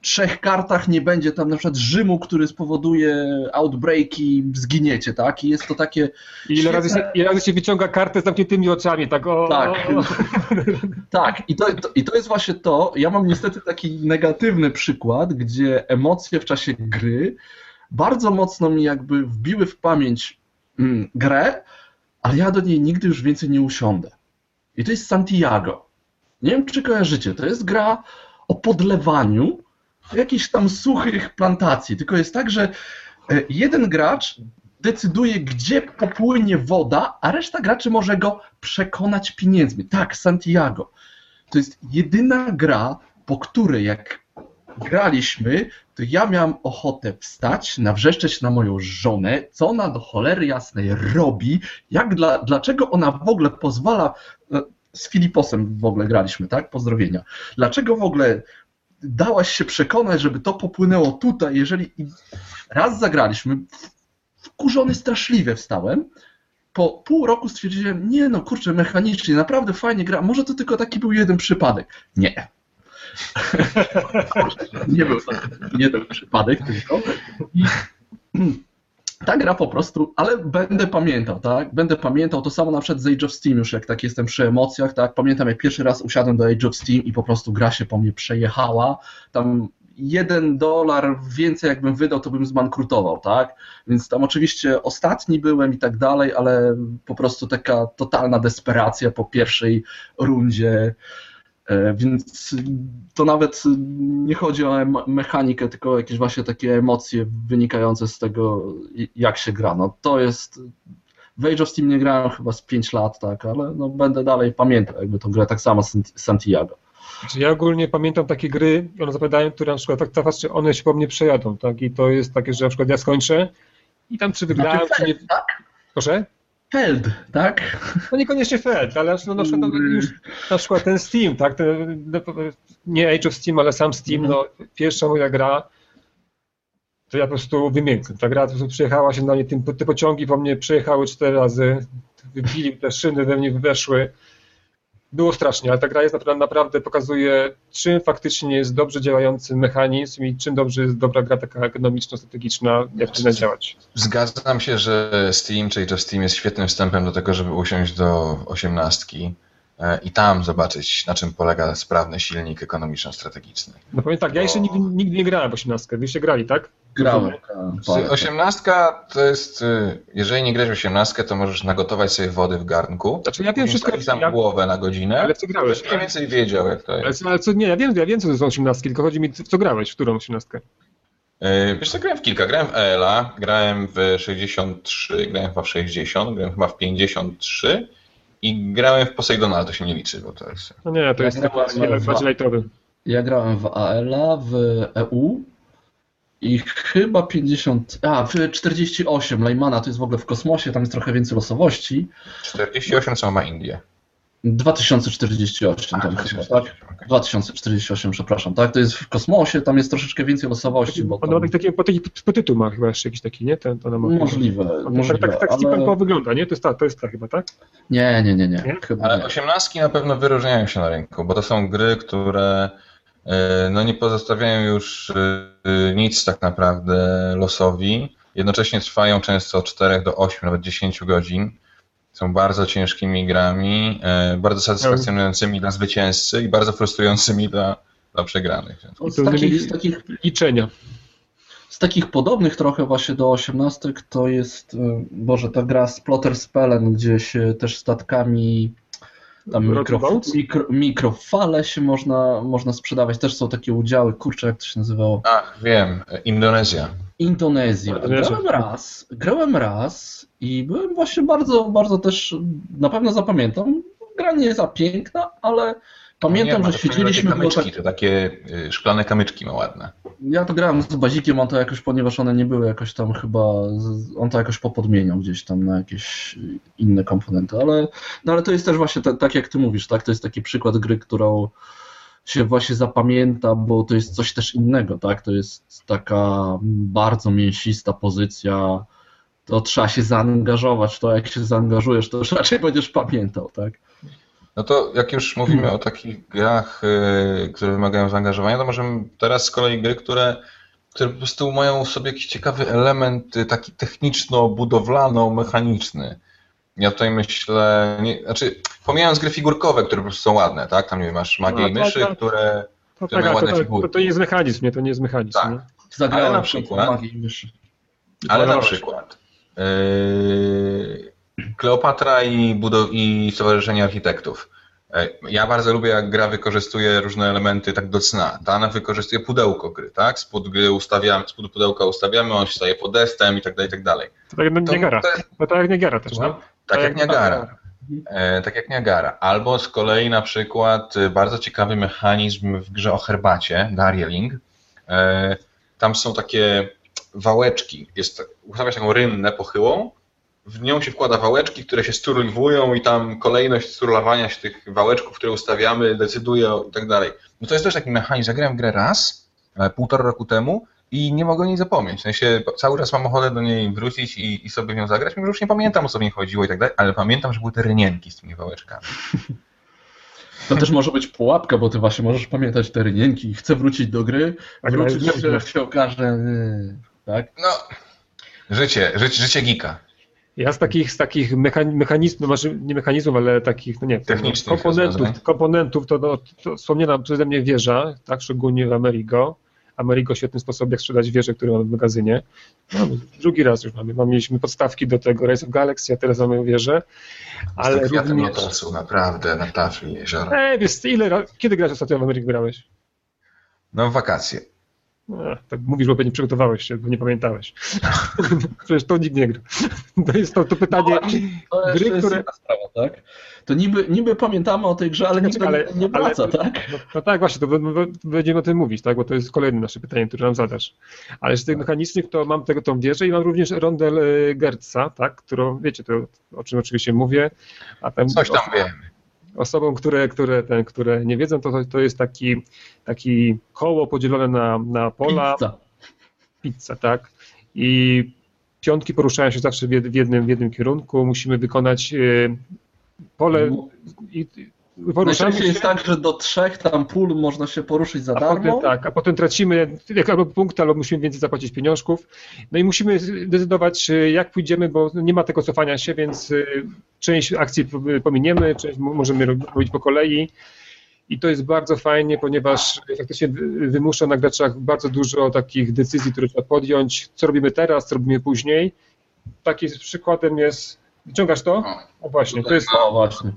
trzech kartach nie będzie tam na przykład Rzymu, który spowoduje outbreaki, zginiecie, tak? I jest to takie I ile razy, się, ile razy się wyciąga kartę z zamkniętymi oczami, tak o. Tak. o, o. Tak, i to, to, i to jest właśnie to. Ja mam niestety taki negatywny przykład, gdzie emocje w czasie gry bardzo mocno mi jakby wbiły w pamięć mm, grę, ale ja do niej nigdy już więcej nie usiądę. I to jest Santiago. Nie wiem, czy kojarzycie. To jest gra o podlewaniu jakichś tam suchych plantacji. Tylko jest tak, że e, jeden gracz decyduje, gdzie popłynie woda, a reszta graczy może go przekonać pieniędzmi. Tak, Santiago. To jest jedyna gra, po której jak graliśmy, to ja miałem ochotę wstać, nawrzeszczeć na moją żonę, co ona do cholery jasnej robi, jak dla, dlaczego ona w ogóle pozwala, e, z Filiposem w ogóle graliśmy, tak? Pozdrowienia. Dlaczego w ogóle dałaś się przekonać, żeby to popłynęło tutaj, jeżeli raz zagraliśmy, wkurzony straszliwie wstałem, po pół roku stwierdziłem, nie no kurczę, mechanicznie, naprawdę fajnie gra, może to tylko taki był jeden przypadek. Nie. nie był to jeden przypadek tylko. I ta gra po prostu, ale będę pamiętał, tak? Będę pamiętał to samo na przykład z Age of Steam już, jak tak jestem przy emocjach, tak? Pamiętam jak pierwszy raz usiadłem do Age of Steam i po prostu gra się po mnie przejechała. Tam jeden dolar więcej jakbym wydał, to bym zbankrutował, tak? Więc tam oczywiście ostatni byłem i tak dalej, ale po prostu taka totalna desperacja po pierwszej rundzie. E, więc to nawet nie chodzi o mechanikę, tylko o jakieś właśnie takie emocje wynikające z tego, jak się gra. No to jest. W Age of Steam nie grałem chyba z 5 lat, tak, ale no będę dalej pamiętał jakby tą grę, tak samo Santiago. Znaczy, ja ogólnie pamiętam takie gry, one zapowiadają, które na przykład tak, tak czy one się po mnie przejadą, tak? I to jest takie, że na przykład ja skończę i tam czy wygrałem, znaczy, czy nie. Tak? Proszę? Feld, tak? No niekoniecznie Feld, ale no, na, przykład, no, już, na przykład ten Steam, tak? Ten, no, nie Age of Steam, ale sam Steam, mm. no pierwsza moja gra, to ja po prostu wymiękłem. Ta gra po prostu przyjechała się na mnie, te pociągi po mnie przejechały cztery razy, wybili te szyny we mnie weszły było strasznie, ale ta gra jest naprawdę, pokazuje, czym faktycznie jest dobrze działający mechanizm i czym dobrze jest dobra gra taka ekonomiczno-strategiczna, jak powinna działać. Zgadzam się, że Steam czy Age of Steam jest świetnym wstępem do tego, żeby usiąść do osiemnastki i tam zobaczyć, na czym polega sprawny silnik ekonomiczno-strategiczny. No powiem tak, ja jeszcze nigdy, nigdy nie grałem w osiemnastkę, wyście grali, tak? Grałem. Osiemnastka to jest, y, jeżeli nie grać w osiemnastkę, to możesz nagotować sobie wody w garnku. Znaczy ja wiem wszystko. tam ja... głowę na godzinę. Ale co grałeś? Mniej więcej wiedział, jak to jest. Ale, ale co, nie, ja wiem, ja wiem, co to są osiemnastki, tylko chodzi mi, w co grałeś, w którą osiemnastkę? Yy, wiesz co, grałem w kilka. Grałem w ELA, grałem w 63, grałem chyba w 60, grałem chyba w 53 i grałem w Poseidona, ale to się nie liczy, bo to jest... No nie, to jest ja bardziej lightowy. Ja grałem w ALA, w EU, i chyba 50, a 48 Leimana to jest w ogóle w kosmosie, tam jest trochę więcej losowości. 48 co ma Indie? 2048 tam chyba, tak? 2048, przepraszam, tak? To jest w kosmosie, tam jest troszeczkę więcej losowości. Bo tam... Ona taki, taki podtytuł ma chyba jeszcze jakiś taki, nie? Ten, to ma... Możliwe, tak, możliwe. Tak, tak, tak ale... wygląda, nie? To jest ta, to jest ta chyba, tak? Nie, nie, nie, nie. nie? ale osiemnastki na pewno wyróżniają się na rynku, bo to są gry, które E, no nie pozostawiają już e, nic tak naprawdę losowi. Jednocześnie trwają często od 4 do 8, nawet 10 godzin. Są bardzo ciężkimi grami, e, bardzo satysfakcjonującymi dla zwycięzcy i bardzo frustrującymi dla, dla przegranych. Z takich, z takich liczenia. Z takich podobnych trochę właśnie do 18 to jest, Boże, ta gra Splotter Spellen, gdzie się też statkami tam mikro, mikro, mikrofale się można, można sprzedawać, też są takie udziały, kurczę, jak to się nazywało? Ach, wiem, Indonezja. Indonezja. Grałem raz, grałem raz i byłem właśnie bardzo, bardzo też, na pewno zapamiętam, gra nie jest za piękna, ale Pamiętam, nie, że siedzieliśmy... Takie kamyczki, tak... takie y, szklane kamyczki ma ładne. Ja to grałem z bazikiem, on to jakoś, ponieważ one nie były jakoś tam chyba, on to jakoś popodmieniał gdzieś tam na jakieś inne komponenty, ale, no ale to jest też właśnie tak, tak jak ty mówisz, tak, to jest taki przykład gry, którą się właśnie zapamięta, bo to jest coś też innego, tak, to jest taka bardzo mięsista pozycja, to trzeba się zaangażować, to jak się zaangażujesz, to już raczej będziesz pamiętał, tak. No to jak już mówimy o takich grach, y, które wymagają zaangażowania, to możemy teraz z kolei gry, które, które po prostu mają w sobie jakiś ciekawy element y, taki techniczno-budowlano-mechaniczny. Ja tutaj myślę, nie, znaczy pomijając gry figurkowe, które po prostu są ładne, tak? Tam nie masz magię no, i myszy, tak, które, to, które tak, mają ładne to, figury. To, to nie jest mechanizm, nie? To nie jest mechanizm. Tak. Nie? Ale na przykład, magię i myszy. Ale na przykład yy, Kleopatra i, budow- i Stowarzyszenie Architektów. E, ja bardzo lubię, jak gra wykorzystuje różne elementy tak do cna. Ta wykorzystuje pudełko gry, tak? Spód gry ustawiamy, spód pudełka ustawiamy, on się staje podestem i tak dalej, i tak dalej. To tak jak Niagara. To, to tak jak Niagara też, no? Tak, jak Niagara. E, tak jak Niagara. Albo z kolei na przykład e, bardzo ciekawy mechanizm w grze o herbacie, Darjeeling. E, tam są takie wałeczki. Jest, ustawia się taką rynnę pochyłą w nią się wkłada wałeczki, które się sturliwują i tam kolejność sturlowania się tych wałeczków, które ustawiamy, decyduje i tak dalej. No to jest też taki mechanizm. Zagrałem grę raz, e, półtora roku temu i nie mogę o niej zapomnieć. W sensie cały czas mam ochotę do niej wrócić i, i sobie w nią zagrać, mimo że już nie pamiętam o co mi chodziło i tak dalej, ale pamiętam, że były te rynienki z tymi wałeczkami. To też może być pułapka, bo ty właśnie możesz pamiętać te rynienki. Chcę wrócić do gry, Tak, wrócić, jak się okaże, nie, tak? No, życie, życie, życie geeka. Ja z takich, z takich mechan- mechanizmów, znaczy nie mechanizmów, ale takich, no nie, Technicznych komponentów, komponentów to, no, to wspomniana przeze mnie wieża, tak, szczególnie w Amerigo. Amerigo świetny sposób, jak sprzedać wieże, które mamy w magazynie. No, drugi raz już mamy. Mieliśmy podstawki do tego Rise of Galaxy, a teraz mamy wieżę. Ale kwiatem również... lotosu, naprawdę, na tafli jeziora. Ej, wiesz, ile, kiedy grałeś ostatnio w Amerigo grałeś? No w wakacje. No, tak mówisz, bo pewnie przygotowałeś się, bo nie pamiętałeś. Przecież to nikt nie gra. To jest to, to pytanie. To Gry, które- sprawa, tak? To niby, niby pamiętamy o tej grze, ale nikt Ale- nie wraca, ale- tak? No, no tak, właśnie, to będziemy o tym mówić, tak? Bo to jest kolejne nasze pytanie, które nam zadasz. Ale z tych mechanicznych to mam tego tą wieżę i mam również rondel e, Gertza, tak? Którą, wiecie, to o czym oczywiście mówię. A tam Coś tam wiemy. Osobom, które, które, ten, które nie wiedzą, to, to jest taki, taki koło podzielone na, na pola, Pizza. pizza, tak? I piątki poruszają się zawsze w jed- w jednym, w jednym kierunku. Musimy wykonać e, pole i Najczęściej się. jest tak, że do trzech tam pól można się poruszyć za A darmo. potem, tak, a potem tracimy albo punkty, albo musimy więcej zapłacić pieniążków. No i musimy zdecydować, y, jak pójdziemy, bo nie ma tego cofania się, więc y, część akcji pominiemy, część mo- możemy robić po kolei. I to jest bardzo fajnie, ponieważ faktycznie wy- wymusza na graczach bardzo dużo takich decyzji, które trzeba podjąć. Co robimy teraz, co robimy później. Takim przykładem jest. Wyciągasz to? O właśnie, to jest O, właśnie.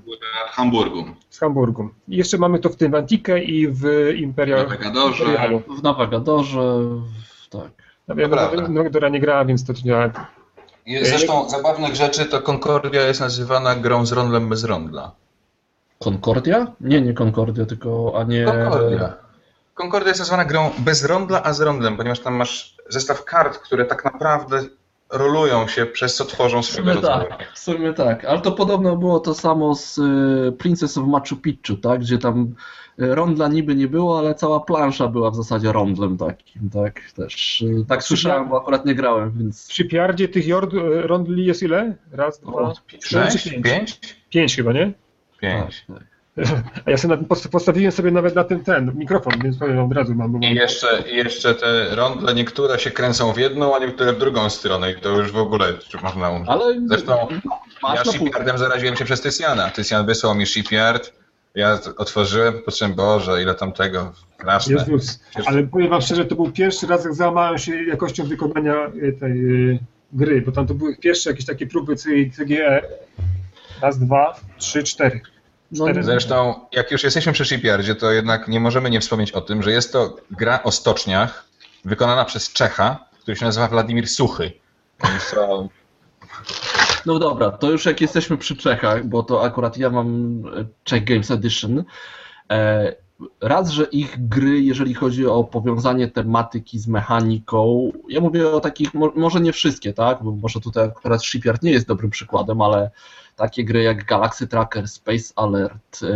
Hamburgu. z Hamburgu. I jeszcze mamy to w tym Antikę i w Imperial. W Navigadorze, w- tak. No wiem, prawda. Navigadora nie gra, więc to nie. Zresztą zabawnych rzeczy to Concordia jest nazywana grą z rondlem bez rondla. Concordia? Nie, nie Concordia, tylko, a nie... Concordia. Concordia jest nazywana grą bez rondla, a z rondlem, ponieważ tam masz zestaw kart, które tak naprawdę rolują się, przez co tworzą W swego rodzaju. tak, w sumie tak. Ale to podobno było to samo z y, Princess of Machu Picchu, tak? Gdzie tam y, rondla niby nie było, ale cała plansza była w zasadzie rondlem takim, tak? Też y, tak słyszałem, bo akurat nie grałem, więc... W Shipyardzie tych jord, rondli jest ile? Raz, dwa, O, trzy, Sześć? Pięć? Pięć chyba, nie? Pięć. Tak, tak. A ja sobie postawiłem sobie nawet na ten, ten mikrofon, więc powiem od razu mam. mam I jeszcze, I jeszcze te rondle, niektóre się kręcą w jedną, a niektóre w drugą stronę i to już w ogóle można umrzeć. Ale Zresztą ja na pół... shipyardem zaraziłem się przez Tycjana. Tycjan wysłał mi shipyard, ja otworzyłem, patrzyłem, Boże, ile tam tego, straszne. Jezus, ale powiem wam szczerze, to był pierwszy raz, jak załamałem się jakością wykonania e, tej e, gry, bo tam to były pierwsze jakieś takie próby CGE. Raz, dwa, trzy, cztery. No. Zresztą, jak już jesteśmy przy shipyardzie, to jednak nie możemy nie wspomnieć o tym, że jest to gra o stoczniach, wykonana przez Czecha, który się nazywa Władimir Suchy. No dobra, to już jak jesteśmy przy Czechach, bo to akurat ja mam e, Czech Games Edition. E, raz, że ich gry, jeżeli chodzi o powiązanie tematyki z mechaniką, ja mówię o takich, mo- może nie wszystkie, tak, bo może tutaj akurat Shipyard nie jest dobrym przykładem, ale takie gry jak Galaxy Tracker, Space Alert, e,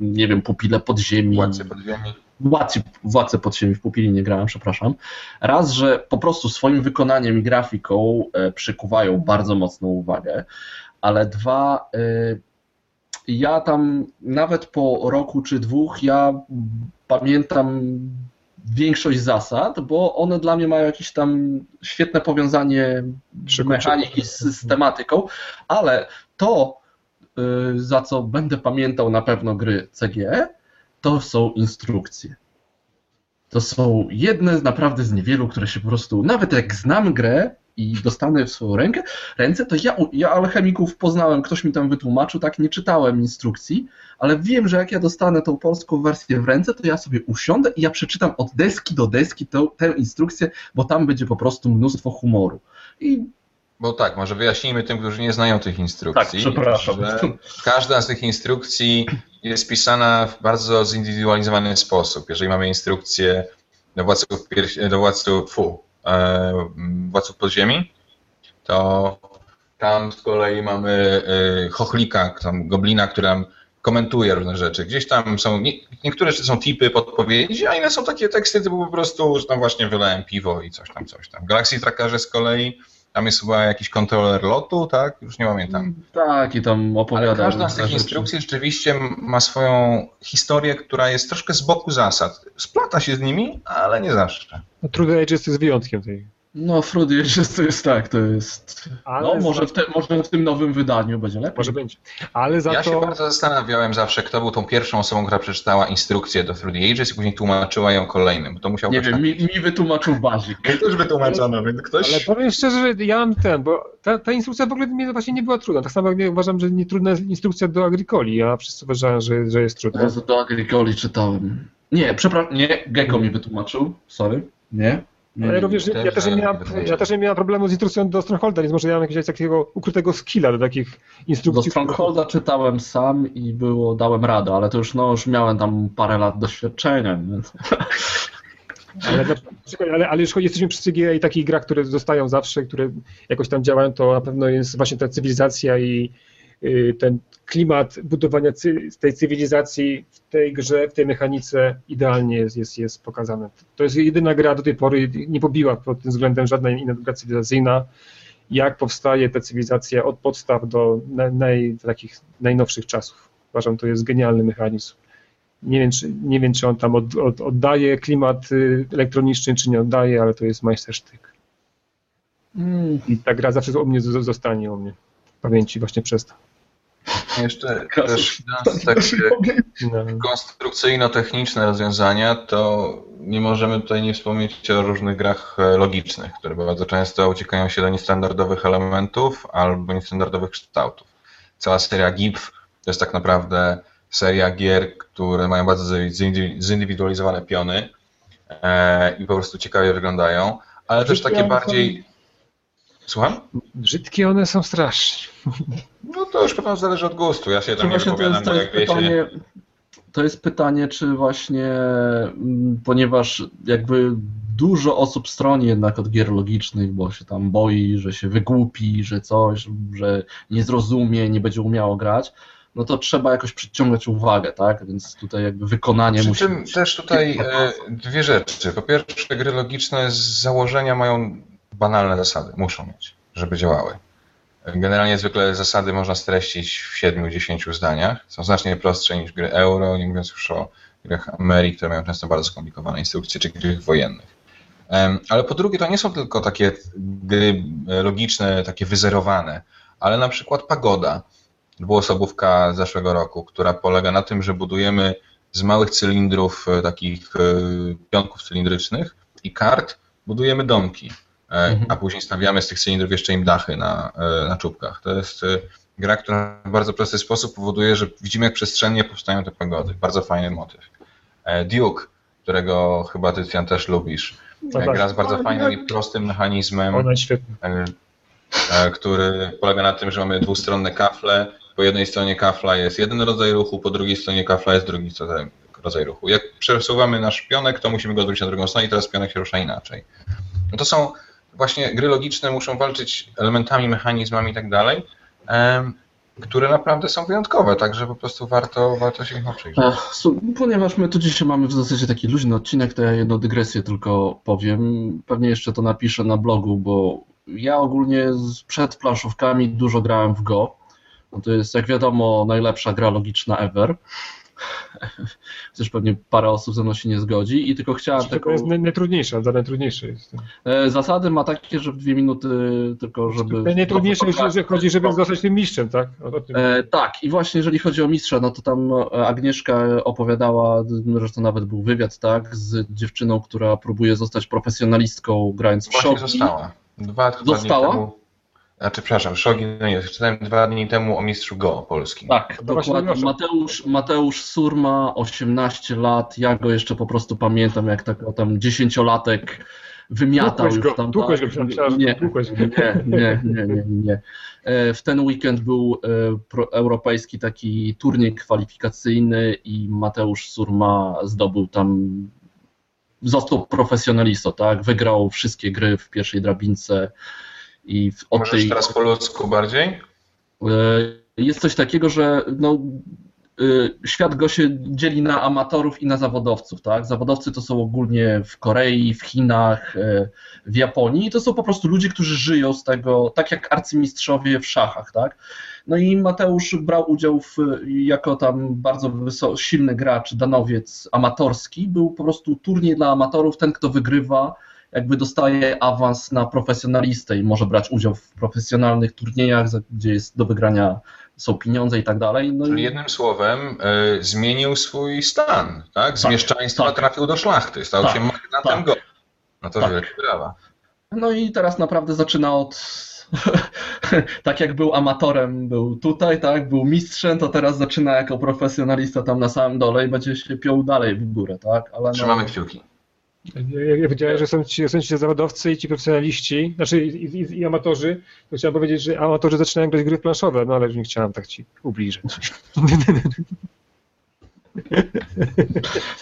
nie wiem, Pupile Podziemi, władcy podziemi. Władcy, Władcę Podziemi w Pupili nie grałem, przepraszam. Raz, że po prostu swoim wykonaniem i grafiką e, przykuwają bardzo mocną uwagę, ale dwa, e, ja tam nawet po roku czy dwóch, ja pamiętam większość zasad, bo one dla mnie mają jakieś tam świetne powiązanie mechaniki z, z tematyką, ale to, y, za co będę pamiętał na pewno gry CGE, to są instrukcje. To są jedne naprawdę z niewielu, które się po prostu, nawet jak znam grę i dostanę w swoją rękę, ręce, to ja, ja alchemików poznałem, ktoś mi tam wytłumaczył, tak, nie czytałem instrukcji, ale wiem, że jak ja dostanę tą polską wersję w ręce, to ja sobie usiądę i ja przeczytam od deski do deski tą, tę instrukcję, bo tam będzie po prostu mnóstwo humoru. I Bo tak, może wyjaśnijmy tym, którzy nie znają tych instrukcji. Tak, przepraszam. Każda z tych instrukcji jest pisana w bardzo zindywidualizowany sposób. Jeżeli mamy instrukcję do władców, do władców, fu, e, władców podziemi, to tam z kolei mamy e, chochlika, tam goblina, który nam komentuje różne rzeczy. Gdzieś tam są, nie, niektóre rzeczy są tipy, podpowiedzi, a inne są takie teksty typu po prostu, że tam właśnie wylałem piwo i coś tam, coś tam. Galaxy Trackerze z kolei tam jest chyba jakiś kontroler lotu, tak? Już nie pamiętam. Tak, i tam opowiada. Ale każda z tych instrukcji rzeczywiście ma swoją historię, która jest troszkę z boku zasad. Splata się z nimi, ale nie zawsze. No, True jest wyjątkiem tej. No, Fruity jest, to jest tak, to jest. Ale no, może w, te, może w tym nowym wydaniu będzie lepiej. Może będzie. Ale za Ja to... się bardzo zastanawiałem zawsze, kto był tą pierwszą osobą, która przeczytała instrukcję do the Ages i później tłumaczyła ją kolejnym, bo to musiał Nie być wiem, tak- mi, mi wytłumaczył Bazik. Mi też wytłumaczono, więc ktoś... Ale powiem szczerze, że ja mam ten, bo ta, ta instrukcja w ogóle mnie właśnie nie była trudna. Tak samo jak ja uważam, że nie trudna jest instrukcja do Agricoli, a wszyscy uważają, że, że jest trudna. Ja do Agricoli czytałem. Nie, przepraszam, nie, Gecko mi wytłumaczył, sorry. Nie. Ale nie. również też, ja też, nie wytłumaczę. ja też nie miałem problemu z instrukcją do Strongholda, więc może ja mam jakiegoś takiego ukrytego skilla do takich Do instrukcji. Strongholda czytałem sam i było, dałem radę, ale to już, no, już miałem tam parę lat doświadczenia, więc... Ale, ale, ale już jesteśmy przy CGA i takich grach, które zostają zawsze, które jakoś tam działają, to na pewno jest właśnie ta cywilizacja i y, ten klimat budowania cy, tej cywilizacji w tej grze, w tej mechanice idealnie jest, jest, jest pokazane. To jest jedyna gra do tej pory, nie pobiła pod tym względem żadna inna gra cywilizacyjna, jak powstaje ta cywilizacja od podstaw do naj, naj, takich najnowszych czasów. Uważam, to jest genialny mechanizm. Nie wiem, czy, nie wiem, czy on tam od, od, oddaje klimat y, elektroniczny, czy nie oddaje, ale to jest majstersztyk. Mm, I ta gra zawsze u mnie zostanie u mnie w pamięci właśnie przez to. Jeszcze też idąc tak No, konstrukcyjno-techniczne rozwiązania, to nie możemy tutaj nie wspomnieć o różnych grach e, logicznych, które bardzo często uciekają się do niestandardowych elementów albo niestandardowych kształtów. Cała seria GIF to jest tak naprawdę seria gier, które mają bardzo zindy- zindywidualizowane piony e, i po prostu ciekawie wyglądają, ale też takie bardziej... Słucham? brzydkie one są strasznie. No to już pewno zależy od gustu. Ja się to tam nie właśnie to wypowiadam, jest, to jest jak wiecie... pytanie, to jest pytanie, czy właśnie, mm, ponieważ jakby dużo osób stroni jednak od gier logicznych, bo się tam boi, że się wygłupi, że coś, że nie zrozumie, nie będzie umiało grać, no to trzeba jakoś przyciągać uwagę, tak? Więc tutaj jakby wykonanie Przy musi czym być. też tutaj e, dwie rzeczy. Po pierwsze, gry logiczne z założenia mają banalne zasady, muszą mieć, żeby działały. Generalnie zwykle zasady można streścić w 7-10 zdaniach. Są znacznie prostsze niż gry euro, nie mówiąc już o grach Amerik, które mają często bardzo skomplikowane instrukcje, czy grach wojennych. Ale po drugie, to nie są tylko takie gry e, logiczne, takie wyzerowane, ale na przykład Pagoda, dwuosobówka z zeszłego roku, która polega na tym, że budujemy z małych cylindrów, e, takich e, pionków cylindrycznych i kart, budujemy domki, Mhm. a później stawiamy z tych cylindrów jeszcze im dachy na, e, na czubkach. To jest e, gra, która w bardzo prosty sposób powoduje, że widzimy, jak przestrzennie powstają te pagody. Bardzo fajny motyw. E, Duke, którego chyba ty, Tian, też lubisz. Tak, E, tak. Gra z bardzo fajnym i prostym mechanizmem e, e, który polega na tym, że mamy dwustronne kafle. Po jednej stronie kafla jest jeden rodzaj ruchu, po drugiej stronie kafla jest drugi rodzaj- rodzaj ruchu. Jak przesuwamy nasz pionek, to musimy go odwrócić na drugą stronę i teraz pionek się rusza inaczej. No to są właśnie gry logiczne, muszą walczyć elementami, mechanizmami i tak dalej, które naprawdę są wyjątkowe, także po prostu warto, warto się ich przyjrzeć. Ponieważ my tu dzisiaj mamy w zasadzie taki luźny odcinek, to ja jedną dygresję tylko powiem. Pewnie jeszcze to napiszę na blogu, bo ja ogólnie przed planszówkami dużo grałem w Go. No to jest, jak wiadomo, najlepsza gra logiczna ever. Chociaż pewnie parę osób ze mną się nie zgodzi i tylko chciałem To taką... jest naj- najtrudniejsza, za najtrudniejsze jest. E, Zasady ma takie, że w dwie minuty tylko, żeby... Najtrudniejsze, że, że chodzi, żeby zostać tym mistrzem, tak? O, o tym. E, tak, i właśnie jeżeli chodzi o mistrza, no to tam e, Agnieszka opowiadała, zresztą nawet był wywiad, tak, z dziewczyną, która próbuje zostać profesjonalistką grając w Właśnie shogi. została. Dwa chyba Została? temu. Znaczy, przepraszam, Shogi, no nie, czytałem dwa dni temu o mistrzu Go polskim. Tak, No dokładnie. Mateusz, Mateusz Surma, 18 lat, ja go jeszcze po prostu pamiętam, jak tak o tam dziesięciolatek wymiatał Tłukłeś już tam. tak. go, myślałem, nie, nie, nie, nie, nie, nie. E, W ten weekend był e, europejski taki turniej kwalifikacyjny i Mateusz Surma zdobył tam, został profesjonalistą, tak? Wygrał wszystkie gry w pierwszej drabince i w- od Możesz tej... teraz po ludzku bardziej? E, Jest coś takiego, że no, y, świat go się dzieli na amatorów i na zawodowców, tak? Zawodowcy to są ogólnie w Korei, w Chinach, y, w Japonii i to są po prostu ludzie, którzy żyją z tego, tak jak arcymistrzowie w szachach, tak? No i Mateusz brał udział w, jako tam bardzo wysoko, silny gracz, danowiec amatorski, był po prostu turniej dla amatorów, ten kto wygrywa jakby dostaje awans na profesjonalistę i może brać udział w profesjonalnych turniejach, gdzie jest do wygrania są pieniądze i tak dalej. No Czyli jednym słowem y, zmienił swój stan, tak? Z tak, mieszczaństwa tak. trafił do szlachty, stał tak, się magnatem tak. go. No to tak. wielkie brawa. No i teraz naprawdę zaczyna od tak jak był amatorem, był tutaj, tak, był mistrzem, to teraz zaczyna jako profesjonalista tam na samym dole i będzie się piął dalej w górę, tak? Ale Trzymamy no... kciuki. Jak ja wiedziałem, że są ci, są ci zawodowcy i ci profesjonaliści, znaczy i, i, i, amatorzy, to chciałem powiedzieć, że amatorzy zaczynają grać gry planszowe, no ale już nie chciałem tak ci ubliżyć.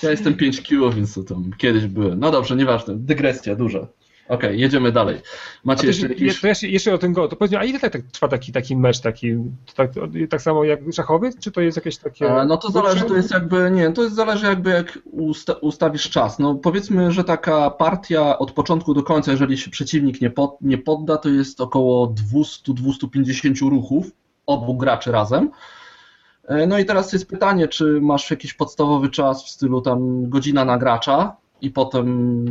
Ja jestem 5Q, więc to tam kiedyś byłem. No dobrze, nieważne, dygresja duża. Okej, okay, jedziemy dalej. Macie jeszcze jakieś... jeszcze, jeszcze o tym go, to powiedz a ile tak, tak trwa taki, taki mecz, taki, tak, tak samo jak szachowy, czy to jest jakieś takie... No to zależy, to jest jakby, nie, to jest zależy jakby jak usta ustawisz czas. No powiedzmy, że taka partia od początku do końca, jeżeli się przeciwnik nie, pod, nie podda, to jest około 200-250 ruchów obu graczy razem. E, no i teraz jest pytanie, czy masz jakiś podstawowy czas w stylu tam godzina na gracza i potem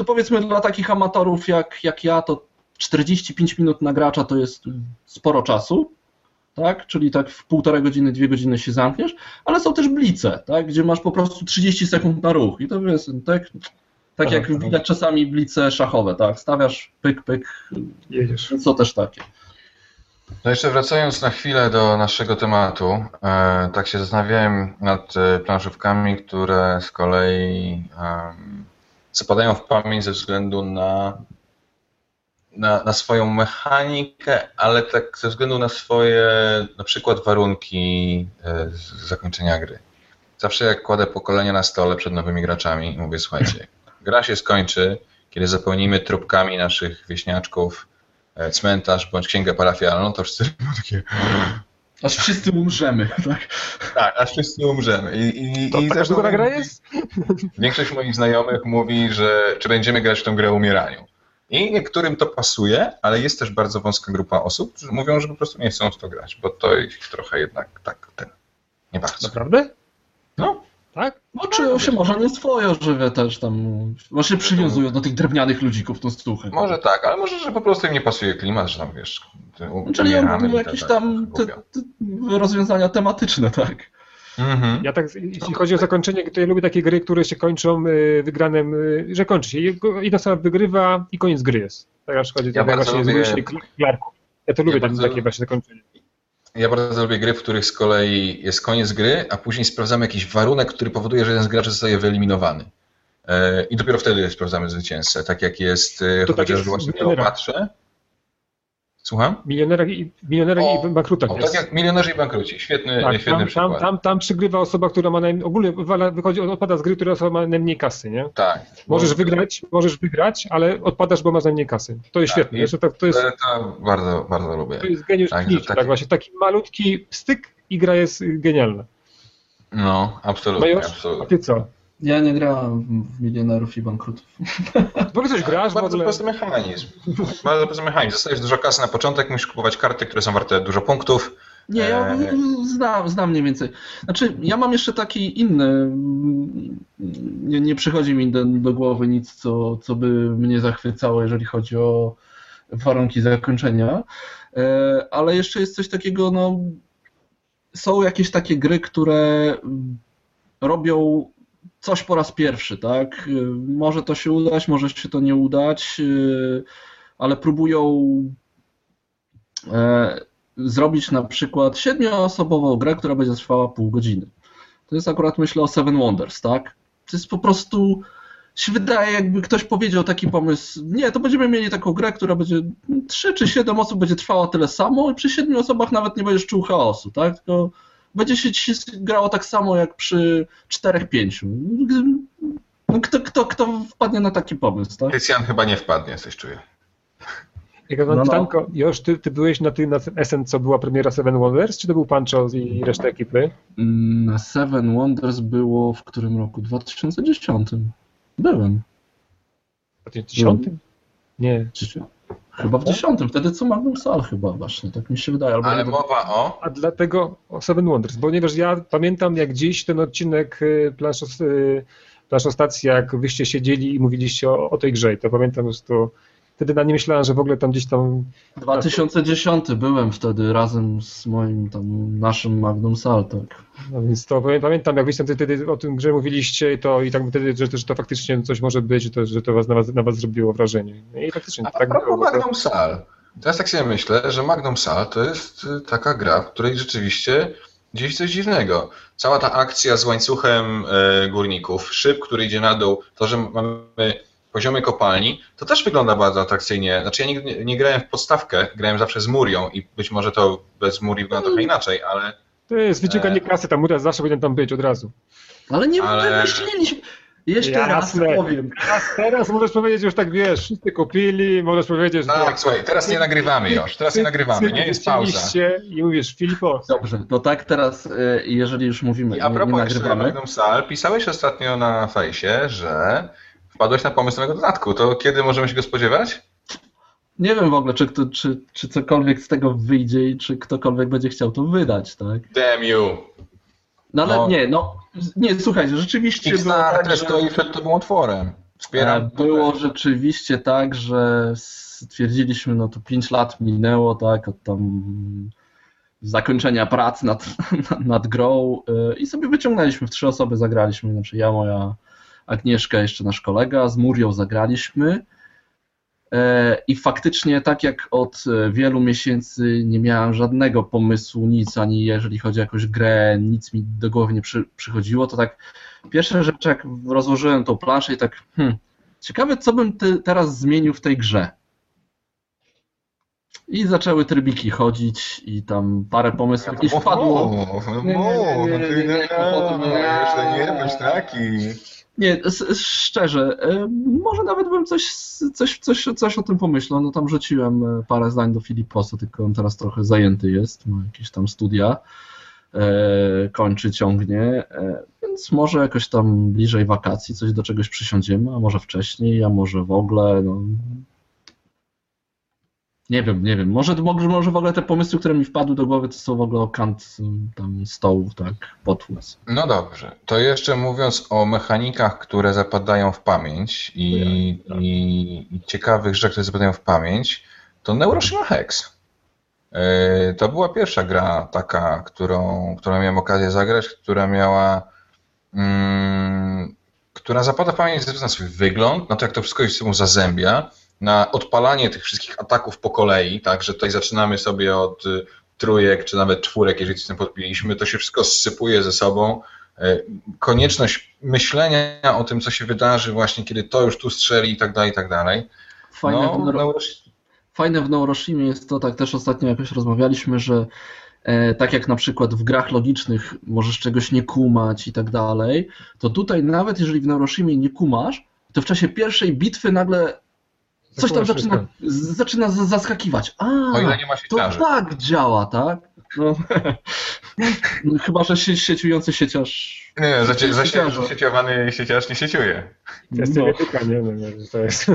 to powiedzmy dla takich amatorów jak, jak ja, to 45 minut na gracza to jest sporo czasu, tak? Czyli tak w półtorej godziny, dwie godziny się zamkniesz, ale są też blice, tak? Gdzie masz po prostu 30 sekund na ruch i to jest tak, tak jak widać czasami blice szachowe, tak? Stawiasz pyk, pyk, jedziesz. Są też takie. No jeszcze wracając na chwilę do naszego tematu, e, tak się zastanawiałem nad e, planszówkami, które z kolei zapadają w pamięć ze względu na, na, na, swoją mechanikę, ale tak ze względu na swoje na przykład warunki e, zakończenia gry. Zawsze jak kładę pokolenia na stole przed nowymi graczami, mówię, słuchajcie, gra się skończy, kiedy zapełnimy trupkami naszych wieśniaczków e, cmentarz bądź księgę parafialną, to wszyscy takie Aż wszyscy umrzemy, tak? Tak, aż wszyscy umrzemy. I, i, to i taka długa gra jest? Większość moich znajomych mówi, że czy będziemy grać w tę grę o umieraniu. I niektórym to pasuje, ale jest też bardzo wąska grupa osób, którzy mówią, że po prostu nie chcą w to grać, bo to ich trochę jednak tak ten, nie bardzo. Naprawdę? No. Tak? No, czują się może nie swoje żywe też tam. Może przywiązują do tych drewnianych ludzików tą stuchę. Może tak, ale może, że po prostu im nie pasuje klimat, że tam wiesz. Czyli ogólnie jakieś tam te, te rozwiązania tematyczne, tak. Mhm. Ja tak, jeśli chodzi o zakończenie, to ja lubię takie gry, które się kończą y, wygranym, y, że kończy się. Jedna osoba wygrywa i koniec gry jest. Tak na przykład ja właśnie lubię... Ja to lubię ja bardzo... takie właśnie zakończenie. Ja bardzo lubię gry, w których z kolei jest koniec gry, a później sprawdzamy jakiś warunek, który powoduje, że jeden z graczy zostaje wyeliminowany. E, I dopiero wtedy sprawdzamy zwycięzcę, tak jak jest e, to chociażby tak właśnie Kleopatrze. Słucham? Milionerach i, milionerach o, i bankrutach. O, tak jak milionerzy i bankruci. Świetny, tak, świetny tam, przykład. Tam, tam, tam przygrywa osoba, która ma najmniej, ogólnie wychodzi, odpada z gry, która osoba ma najmniej kasy, nie? Tak. Możesz wygrać, możesz wygrać, ale odpadasz, bo masz najmniej kasy. To jest tak, świetne. Jest, to, to, jest, to bardzo, bardzo lubię. To jest geniusz tak, tak, tak, właśnie. Taki malutki styk i gra jest genialna. No, absolutnie. Major, absolutnie. A ty co? Ja nie grałem w milionerów i bankrutów. W ogóle coś grasz? Bardzo prosty mechanizm. Bardzo prosty mechanizm. Zostajesz dużo kasy na początek, musisz kupować karty, które są warte dużo punktów. Nie, ja e, znam, znam mniej więcej. Znaczy, ja mam jeszcze taki inny. Nie, nie przychodzi mi do, do, głowy nic, co, co by mnie zachwycało, jeżeli chodzi o warunki zakończenia. E, ale jeszcze jest coś takiego, no. Są jakieś takie gry, które robią coś po raz pierwszy, tak? Może to się udać, może się to nie udać, ale próbują e, zrobić na przykład siedmioosobową grę, która będzie trwała pół godziny. To jest akurat myślę o Seven Wonders, tak? To jest po prostu się wydaje, jakby ktoś powiedział taki pomysł, nie, to będziemy mieli taką grę, która będzie trzy czy siedem osób będzie trwała tyle samo i przy siedmiu osobach nawet nie będziesz czuł chaosu, tak? Tylko będzie się grało tak samo jak przy 4-5. No, kto, kto, kto wpadnie na taki pomysł, tak? Krystian chyba nie wpadnie, coś czuję. Jak no, no. Joż, ty, ty byłeś na tym, na tym SN, co była premiera Seven Wonders, czy to był Pancho i reszta ekipy? Mm, na Seven Wonders było w którym roku? 2010. Byłem. W 2010? Nie. Chyba w 10. Wtedy co Magnum Sal chyba właśnie, tak mi się wydaje. Albo Ale mowa o... A dlatego o Seven Wonders, ponieważ ja pamiętam jak dziś ten odcinek y, planszos, y, planszostacji, jak wyście siedzieli i mówiliście o, o tej grze. To pamiętam po prostu wtedy na nie myślałem, że w ogóle tam gdzieś tam... 2010 byłem wtedy razem z moim tam naszym Magnum Sal, tak. No więc to pamiętam, jak wyście wtedy o tym grze mówiliście to i tak wtedy, że, że to faktycznie coś może być, że to, że to was, na, was, na was zrobiło wrażenie. No I faktycznie A tak było. Magnum Sal. Teraz tak sobie myślę, że Magnum Sal to jest y, taka gra, w której rzeczywiście gdzieś coś dziwnego. Cała ta akcja z łańcuchem y, górników, szyb, który idzie na dół, to, że mamy poziomy kopalni, to też wygląda bardzo atrakcyjnie. Znaczy ja nigdy nie, nie grałem w podstawkę, grałem zawsze z Murią i być może to bez Muri wygląda trochę inaczej, ale... To jest wyciąganie e... kasy, ta Muria zawsze powinien tam być od razu. Ale nie ale... wymyśliliśmy... Jeszcze Jasne. raz powiem. Teraz, teraz możesz powiedzieć już tak, wiesz, wszyscy kupili, możesz powiedzieć... Tak, tak słuchaj, teraz nie nagrywamy już, teraz nie nagrywamy, nie? Jest pauza. I mówisz, Filipo. Dobrze, to tak teraz, e, jeżeli już mówimy, I a propos nie, nagrywamy... Magnum Sal, pisałeś ostatnio na fejsie, że wpadłeś na pomysł nowego dodatku. To kiedy możemy się go spodziewać? Nie wiem w ogóle, czy, czy, czy cokolwiek z tego wyjdzie i czy ktokolwiek będzie chciał to wydać, tak? Damn you! No ale no. nie, no, nie, słuchaj, rzeczywiście Kickstarter było tak, stoi że... przed tobą otworem. Wspieram. E, było rzeczywiście tak, że stwierdziliśmy, no to 5 lat minęło, tak, od tam zakończenia prac nad, nad grą e, i sobie wyciągnęliśmy, w trzy osoby zagraliśmy, znaczy ja, moja Agnieszka, jeszcze nasz kolega, z Murią zagraliśmy. E, I faktycznie, tak jak od wielu miesięcy nie miałem żadnego pomysłu, nic, ani jeżeli chodzi o jakąś grę, nic mi do głowy nie przy, przychodziło, to tak pierwsza rzecz, jak rozłożyłem tą planszę i tak, hmm, ciekawe, co bym ty, teraz zmienił w tej grze. I zaczęły trybiki chodzić i tam parę pomysłów jakieś wpadło. Nie, nie, nie, nie, nie, nie, bądź taki. Nie, szczerze, e, może nawet bym coś, coś, coś, coś o tym pomyślał. No tam rzuciłem e, parę zdań do Filiposa, tylko on teraz trochę zajęty jest, ma jakieś tam studia, e, kończy, ciągnie, więc może jakoś tam bliżej wakacji coś do czegoś przysiądziemy, a może wcześniej, a może w ogóle. No, nie wiem, nie wiem. Może, może w ogóle te pomysły, które mi wpadły do głowy, to są w ogóle kant tam stołów, tak, potłus. No dobrze. To jeszcze mówiąc o mechanikach, które zapadają w pamięć i, tak. i, ciekawych rzeczach, które zapadają w pamięć, to Neuroshima Hex. Yy, to była pierwsza gra taka, którą, którą miałem okazję zagrać, która miała mm, która zapada w pamięć ze względu na swój wygląd, na to jak to wszystko się z sobą zazębia, na odpalanie tych wszystkich ataków po kolei, tak, że tutaj zaczynamy sobie od y, trójek, czy nawet czwórek, jeżeli coś tym podpiliśmy, to się wszystko sypuje ze sobą. Y, konieczność myślenia o tym, co się wydarzy właśnie, kiedy to już tu strzeli i tak dalej, i tak dalej. Fajne, no, w Neuro... Fajne w Neuroshimie jest to, tak też ostatnio jakoś rozmawialiśmy, że e, tak jak na przykład w grach logicznych możesz czegoś nie kumać i tak dalej, to tutaj nawet jeżeli w Neuroshimie nie kumasz, to w czasie pierwszej bitwy nagle coś tam zaczyna, zaczyna zaskakiwać. A, o ile nie ma to tak działa, tak? No, no, chyba, że sie, sieciujący sieciarz... Nie, nie zacie, zacieciowany sieciarz nie sieciuje. Kwestia no. etyka, nie, no, to jest...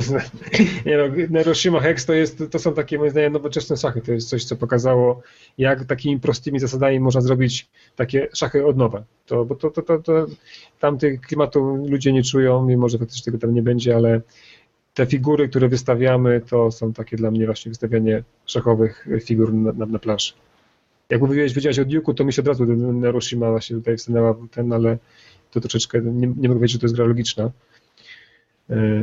Nie no, Neroshima Hex to, jest, to są takie, moim zdaniem, nowoczesne szachy. To jest coś, co pokazało, jak takimi prostymi zasadami można zrobić takie szachy od nowa. To, bo to, to, to, to tamtych klimatu ludzie nie czują, mimo że faktycznie tego tam nie będzie, ale te figury, które wystawiamy, to są takie dla mnie właśnie wystawianie szachowych figur na, na, na planszy. Jak mówiłeś, wiedziałeś o Duke'u, to mi się od razu Narushima właśnie tutaj wstanęła ten, ale to troszeczkę, nie, nie mogę powiedzieć, że to jest gra logiczna.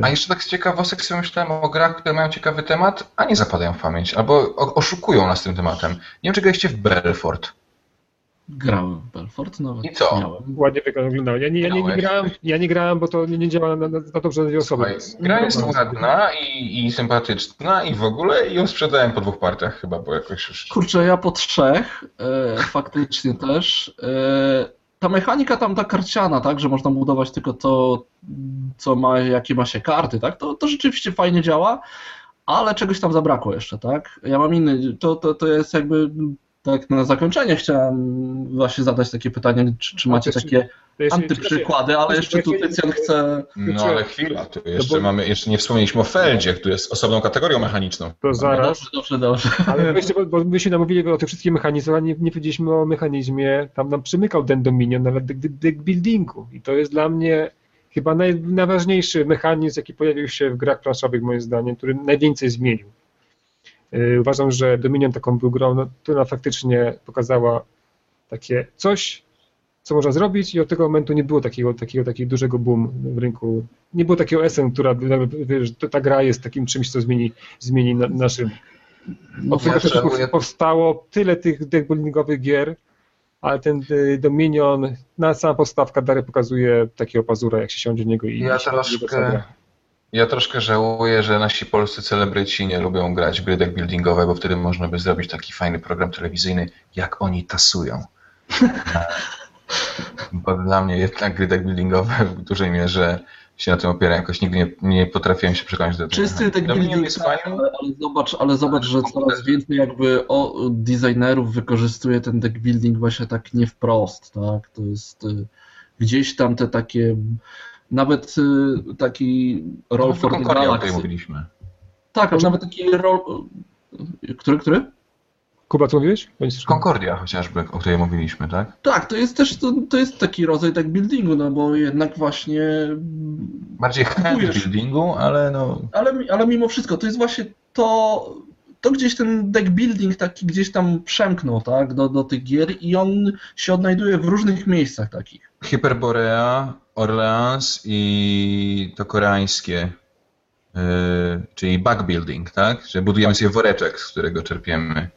A jeszcze tak z ciekawostek sobie myślałem o grach, które mają ciekawy temat, a nie zapadają w pamięć, albo oszukują nas tym tematem. Nie wiem, czy graliście w Belfort. Grałem w Belfort nawet. I co? Miałem. Ładnie wyglądało. Ja nie, ja nie, nie, grałem, ja nie grałem, bo to nie, nie działa na, na, na dobrze dwie osoby. Słuchaj, gra jest ładna i, i sympatyczna i w ogóle i ją sprzedałem po dwóch partiach chyba, bo jakoś już... Kurczę, ja po trzech, e, faktycznie też. E, ta mechanika tam ta karciana, tak, że można budować tylko to, co ma, jakie ma się karty, tak, to, to rzeczywiście fajnie działa, ale czegoś tam zabrakło jeszcze, tak? Ja mam inny, to, to, to jest jakby tak na zakończenie chciałem właśnie zadać takie pytanie, czy, czy macie takie antyprzykłady, ale jeszcze tu Tycjan chce... No ale chwila, tu jeszcze mamy, jeszcze nie wspomnieliśmy o Feldzie, który jest osobną kategorią mechaniczną. To zaraz. No dobrze, dobrze, dobrze. Ale jeszcze, bo, bo my się namówili o tych wszystkich mechanizmach, a nie, nie powiedzieliśmy o mechanizmie, tam nam przymykał ten Dominion, nawet deck buildingu i to jest dla mnie chyba naj, najważniejszy mechanizm, jaki pojawił się w grach planszowych moim zdaniem, który najwięcej zmienił. Yy, uważam, że Dominion taką był grą, no, która faktycznie pokazała takie coś, co można zrobić i od tego momentu nie było takiego, takiego, takiego dużego boom w rynku. Nie było takiego SN, która wiesz, ta gra jest takim czymś, co zmieni, zmieni na, naszym. No, od tego ja powstało tyle tych deckbuildingowych gier, ale ten y, Dominion, na sama postawka Dary pokazuje takiego pazura, jak się siądzie niego i ja troszkę, ja troszkę żałuję, że nasi polscy celebryci nie lubią grać w gry deckbuildingowe, bo wtedy można by zrobić taki fajny program telewizyjny, jak oni tasują. Bo dla mnie jednak gry deckbuildingowe w dużej mierze się na tym opiera. Jakoś nigdy nie, nie potrafiłem się przekonać do tego. Czysty deckbuilding jest fajny, ale, ale, zobacz, ale zobacz, że coraz więcej jakby o, designerów wykorzystuje ten deckbuilding właśnie tak nie wprost, tak? To jest y, gdzieś tam te takie nawet y, taki roll no, Galaxy. mówiliśmy. Tak, ale nawet taki roll... Który, który? Kuba, co mówiłeś? Concordia chociażby, o której mówiliśmy, tak? Tak, to jest też to, to jest taki rodzaj tak buildingu, no bo jednak właśnie... Bardziej hand buildingu, ale no... Ale, ale mimo wszystko, to jest właśnie to, to gdzieś ten deck building taki gdzieś tam przemknął, tak, do, do tych gier i on się odnajduje w różnych miejscach takich. Hyperborea, Orleans i to koreańskie, yy, czyli building, tak? Że budujemy sobie woreczek, z którego czerpiemy.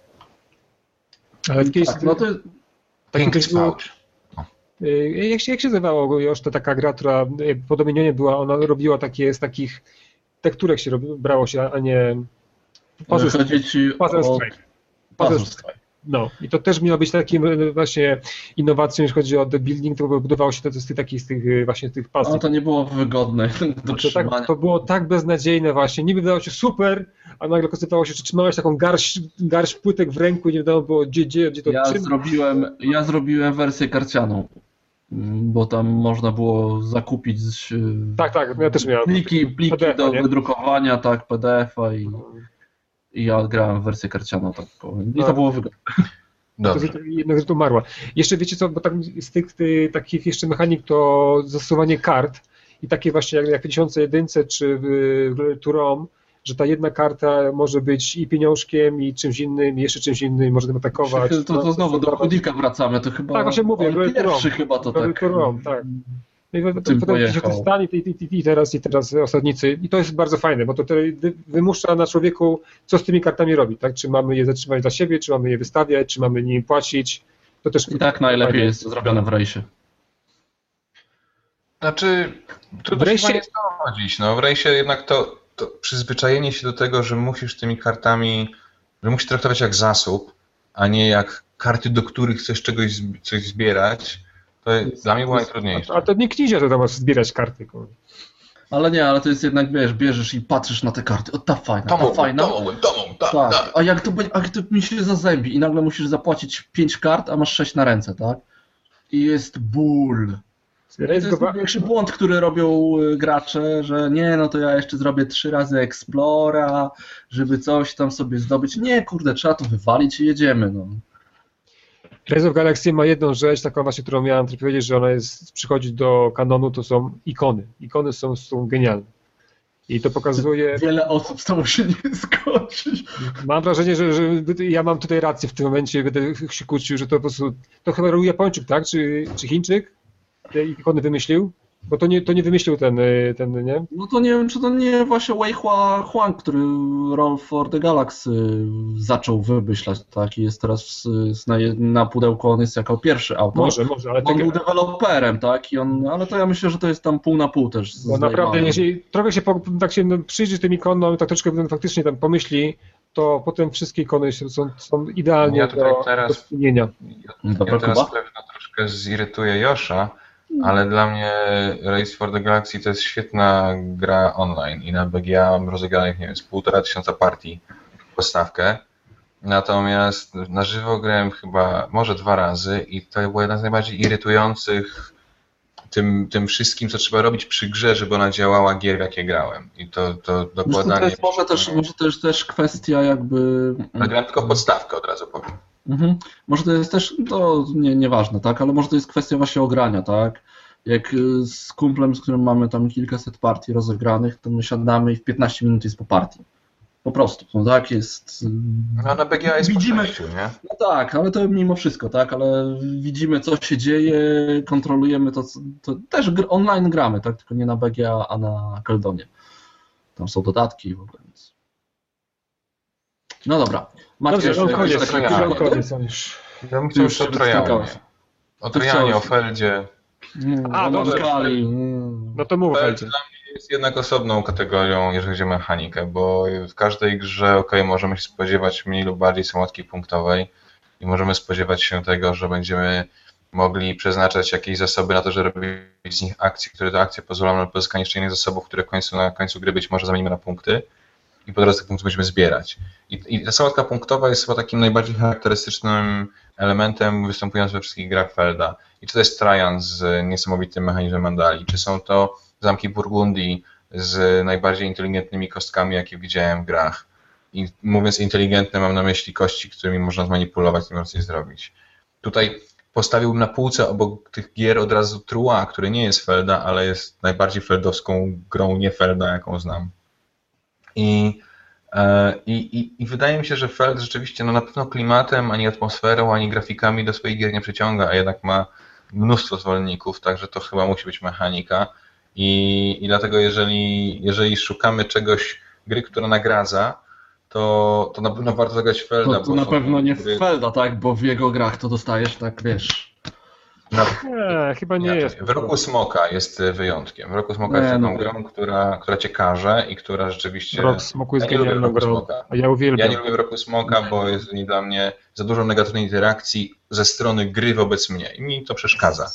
Ale kiedyś, tak, no to tak, było, y, jak się, jak się nazywało już to taka gra, która y, po Dominionie była, ona robiła takie z takich tekturek się robi, brało się, a nie Puzzle, Puzzle Strike. Puzzle Strike. No i to też miało być takim y, właśnie innowacją, jeśli chodzi o the building, to budowało się to z tych takich z tych właśnie tych puzzle. No to nie było wygodne do to, tak, to było tak beznadziejne właśnie, niby wydawało się super, a nagle okazywało się, że trzymałeś taką garść, garść płytek w ręku i nie wiadomo było gdzie, gdzie, gdzie to ja czym. Zrobiłem, ja zrobiłem wersję karcianą, bo tam można było zakupić tak, tak, ja też miałem pliki, pliki PDF do nie? wydrukowania, tak, PDF-a i, i ja grałem w wersję karcianą tak powiem. I to było wygodne. Dobrze. To jednak to umarła. Jeszcze wiecie co, bo tak z tych, tych takich jeszcze mechanik to zastosowanie kart i takie właśnie jak, jak w 1001 czy w, w Turom, że ta jedna karta może być i pieniążkiem, i czymś innym, i jeszcze czymś innym, może tym atakować. To, to, to znowu do Hudika wracamy, to chyba... Tak, właśnie mówię, pierwszy chyba to tak... Rom, tak. No i potem się to stanie i, i, i, teraz, i teraz osadnicy. I to jest bardzo fajne, bo to wymusza na człowieku, co z tymi kartami robi, tak? Czy mamy je zatrzymać dla siebie, czy mamy je wystawiać, czy mamy nim płacić. To też I tak najlepiej fajnie. jest zrobione w rejsie. Znaczy, trudno w rejsie... się nie No, w rejsie jednak to to przyzwyczajenie się do tego, że musisz tymi kartami, że musisz traktować jak zasób, a nie jak karty, do których chcesz czegoś coś zbierać, to jest, dla mnie było najtrudniejsze. A to nie knizie, to tam zbierać karty. Ale nie, ale to jest jednak, wiesz, bierzesz i patrzysz na te karty, o ta fajna, ta fajna. To mogłem, to mogłem, tak, tak. A jak to, a jak to mi się zazębi i nagle musisz zapłacić 5 kart, a masz 6 na ręce, tak? I jest ból. To jest największy błąd, który robią y, gracze, że nie, no to ja jeszcze zrobię trzy razy Explora, żeby coś tam sobie zdobyć. Nie, kurde, trzeba to wywalić i jedziemy. No. Rise of Galaxy ma jedną rzecz, taką właśnie, którą miałem powiedzieć, że ona jest, przychodzi do kanonu, to są ikony. Ikony są, są genialne. I to pokazuje. Wiele osób z tobą się nie zgodzi. Mam wrażenie, że, że ja mam tutaj rację w tym momencie, będę się kłócił, że to po prostu. To chyba robił Japończyk, tak? Czy, czy Chińczyk? te ikony wymyślił? Bo to nie, to nie wymyślił ten, y, ten, nie? No to nie wiem, czy to nie właśnie Wei Hua Huang, który Roll for the Galaxy zaczął wymyślać, tak? I jest teraz na, na pudełku, on jest jako pierwszy autor. Może, może, ale... On był deweloperem, tak? I on, ale to ja myślę, że to jest tam pół na pół też. No naprawdę, jeśli trochę się tak się no, przyjrzy tym ikonom, tak troszeczkę faktycznie tam pomyśli, to potem wszystkie ikony są, są idealnie ja do, teraz, do spełnienia. Ja, ja teraz pewno troszkę zirytuję Josza, ale dla mnie Race for the Galaxy to jest świetna gra online i na BGA mam rozegranych, nie wiem, z półtora tysiąca partii podstawkę. Natomiast na żywo grałem chyba może dwa razy i to była jedna z najbardziej irytujących tym, tym wszystkim, co trzeba robić przy grze, żeby ona działała gier, w jakie grałem. I to, to dokładnie. To jest może też, może to jest też kwestia jakby. Ja grałem tylko w podstawkę od razu powiem. Mhm. Może to jest też, to nie, nieważne, tak, ale może to jest kwestia właśnie ogrania, tak? Jak y, z kumplem, z którym mamy tam kilkaset partii rozegranych, to my siadamy i w 15 minut jest po partii. Po prostu, no tak, jest... Y, no na BGA jest widzimy, po 6, nie? No tak, ale to mimo wszystko, tak, ale widzimy co się dzieje, kontrolujemy to, to też online gramy, tak, tylko nie na BGA, a na Keldonie. Tam są dodatki w ogóle, więc... No dobra. Macie Dobrze, no koniec, koniec, koniec już. Ja bym chciał już o Trojanie. O Trojanie, o Feldzie. A, dobrze. No to mów o Feldzie jest jednak osobną kategorią, jeżeli chodzi o mechanikę, bo w każdej grze, ok, możemy się spodziewać mniej lub bardziej sałatki punktowej i możemy spodziewać się tego, że będziemy mogli przeznaczać jakieś zasoby na to, żeby robić z nich akcje, które to akcje pozwolą na pozyskanie jeszcze innych zasobów, które końcu, na końcu gry być może zamienimy na punkty i po drodze punktów będziemy zbierać. I, I ta sałatka punktowa jest chyba takim najbardziej charakterystycznym elementem występującym we wszystkich grach Felda. I czy to jest Trajan z niesamowitym mechanizmem Mandali, czy są to zamki Burgundii z najbardziej inteligentnymi kostkami, jakie widziałem w grach. I mówiąc inteligentne, mam na myśli kości, którymi można zmanipulować i coś zrobić. Tutaj postawiłbym na półce obok tych gier od razu Trua, który nie jest Felda, ale jest najbardziej feldowską grą nie Felda, jaką znam. I, e, i, i, I, wydaje mi się, że Feld rzeczywiście no na pewno klimatem, ani atmosferą, ani grafikami do swoich gier nie przyciąga, a jednak ma mnóstwo zwolenników, także to chyba musi być mechanika. I, i dlatego jeżeli, jeżeli szukamy czegoś, gry, która nagradza, to, to na pewno warto zagrać Felda. To, to na pewno nie gry... Felda, tak? Bo w jego grach to dostajesz, tak wiesz. Na... Nie, chyba nie, nie jest. W roku Smoka jest wyjątkiem. W roku Smoka nie, jest taką no. grą, która, która cię każe i która rzeczywiście. Rok Smoku jest ja genialną grą. A ja uwielbiam. Ja nie lubię w roku Smoka, bo jest dla mnie za dużo negatywnej interakcji ze strony gry wobec mnie i mi to przeszkadza.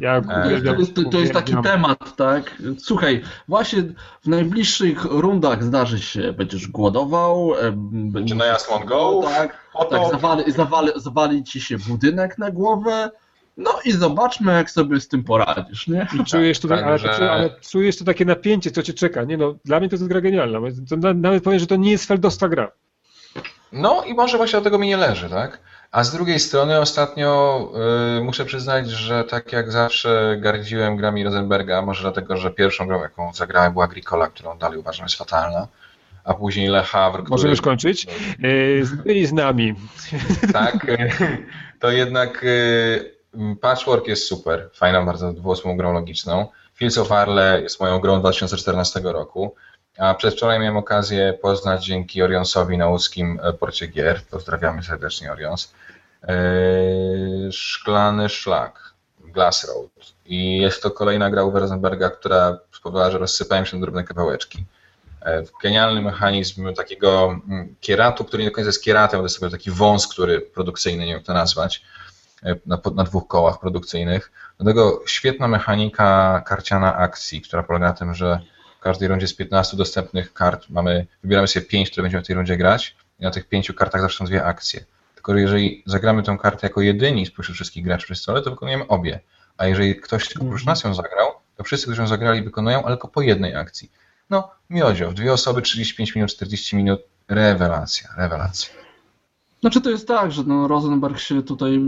Ja, to, jest, to, jest taki temat, tak? Słuchaj, właśnie w najbliższych rundach zdarzy się, będziesz głodował. Będzie najazd Mongołów. Tak, tak zawali, zawali, zawali ci się budynek na głowę. No i zobaczmy, jak sobie z tym poradzisz, nie? I czujesz to, tak, ale, że... ale, czujesz to takie napięcie, co cię czeka, nie? No, dla mnie to jest gra genialna. Nawet powiem, że to nie jest feldowska No i może właśnie dlatego mi nie leży, tak? A z drugiej strony ostatnio y, muszę przyznać, że tak jak zawsze gardziłem grami Rosenberga, może dlatego, że pierwszą grą, jaką zagrałem była Agricola, którą dalej uważam jest fatalna, a później Le Havre. Możemy już kończyć? Y, byli z nami. Tak, y, to jednak y, Patchwork jest super, fajną bardzo dwuosobową grą logiczną. Fields of Arle jest moją grą 2014 roku. A przedwczoraj miałem okazję poznać dzięki Orionsowi na łódzkim e, porcie gier. Pozdrawiamy serdecznie Orions. E, szklany szlak, Glass Road. I jest to kolejna gra Uwe Rosenberga, która spowodowała, że rozsypałem się na drobne kawałeczki. E, genialny mechanizm takiego mm, kieratu, który nie do końca jest kieratem, to jest taki wąs, który produkcyjny, nie wiem jak to nazwać, na, na dwóch kołach produkcyjnych. Do tego świetna mechanika karciana akcji, która polega na tym, że w każdej rundzie z 15 dostępnych kart mamy, wybieramy sobie 5, które będziemy w tej rundzie grać i na tych pięciu kartach zawsze są dwie akcje. Tylko jeżeli zagramy tę kartę jako jedyni spośród wszystkich graczy przy stole, to wykonujemy obie. A jeżeli ktoś tylko oprócz nas ją zagrał, to wszyscy, którzy ją zagrali, wykonują, ale tylko po jednej akcji. No, miodzio, dwie osoby, 35 minut, 40 minut, rewelacja, rewelacja. Znaczy to jest tak, że no Rosenberg się tutaj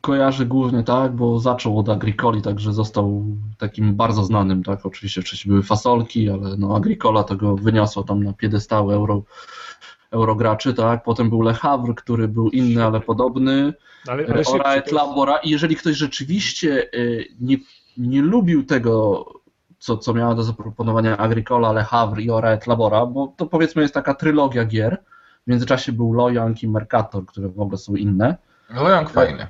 kojarzy głównie tak, bo zaczął od Agricoli, także został takim bardzo znanym, tak, oczywiście wcześniej były fasolki, ale no Agricola tego wyniosło tam na piedestały euro, eurograczy, tak, potem był Le Havre, który był inny, ale podobny, ale, ale Oraet Labora. I jeżeli ktoś rzeczywiście y, nie, nie lubił tego, co, co miała do zaproponowania Agricola, Le Havre i Oraet Labora, bo to powiedzmy jest taka trylogia gier, w międzyczasie był Lojang i Mercator, które w ogóle są inne. Lojang fajny.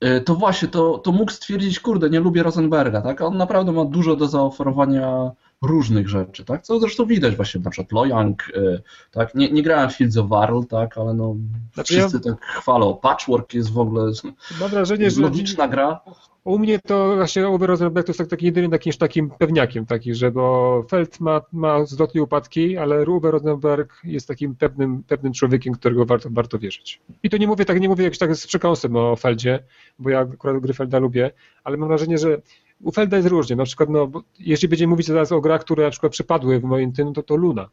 E, to właśnie, to, to mógł stwierdzić, kurde, nie lubię Rosenberga, tak? On naprawdę ma dużo do zaoferowania różnych rzeczy, tak? Co zresztą widać właśnie na przykład Lojang, y, tak? Nie, nie grałem w Fields of Warl, tak? Ale no Znaczy wszyscy tak chwalą. Patchwork jest w ogóle Mam wrażenie, że logiczna gra. U mnie to właśnie Oberrosenberg to jest tak, taki jedynym takim, takim pewniakiem, taki, że bo Feld ma, ma zwrotne upadki, ale Uwe Rosenberg jest takim pewnym, pewnym człowiekiem, którego warto, warto wierzyć. I to nie mówię tak, nie mówię jakś tak z przekąsem o Feldzie, bo ja akurat gry Felda lubię, ale mam wrażenie, że u Felda jest różnie. Na przykład, no, jeśli będziemy mówić teraz o grach, które na przykład przypadły w moim tym, to to Luna.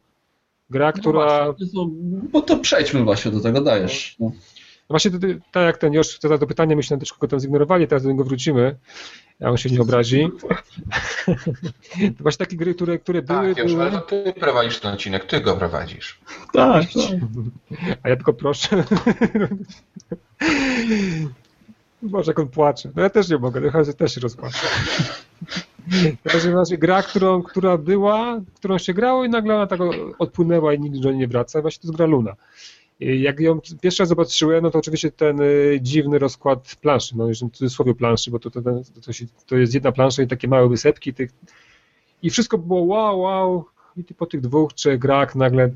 Gra, która. No, właśnie, to, bo to przejdźmy właśnie do tego, dajesz. No. No właśnie to, tak jak ten już zadał to pytanie, myślę, że troszkę go tam zignorowali, teraz do niego wrócimy. A on się nie obrazi. to właśnie takie gry, które, które były. Tak, już, były... ale to ty prowadzisz ten odcinek, ty go prowadzisz. Tak, A ja tylko proszę. Boże, jak on płacze. No ja też nie mogę, no, też się rozpłaczę. W każdym razie gra, którą, która była, którą się grało i nagle ona tak odpłynęła i nigdy do niej nie wraca. Właśnie to jest gra Luna. I Jak ją pierwszy raz zobaczyłem, no to oczywiście ten y, dziwny rozkład planszy, no już w cudzysłowie planszy, bo to, to, to, się, to jest jedna plansza i takie małe wysepki tych, i wszystko było wow, wow, i ty po tych dwóch, trzech grach nagle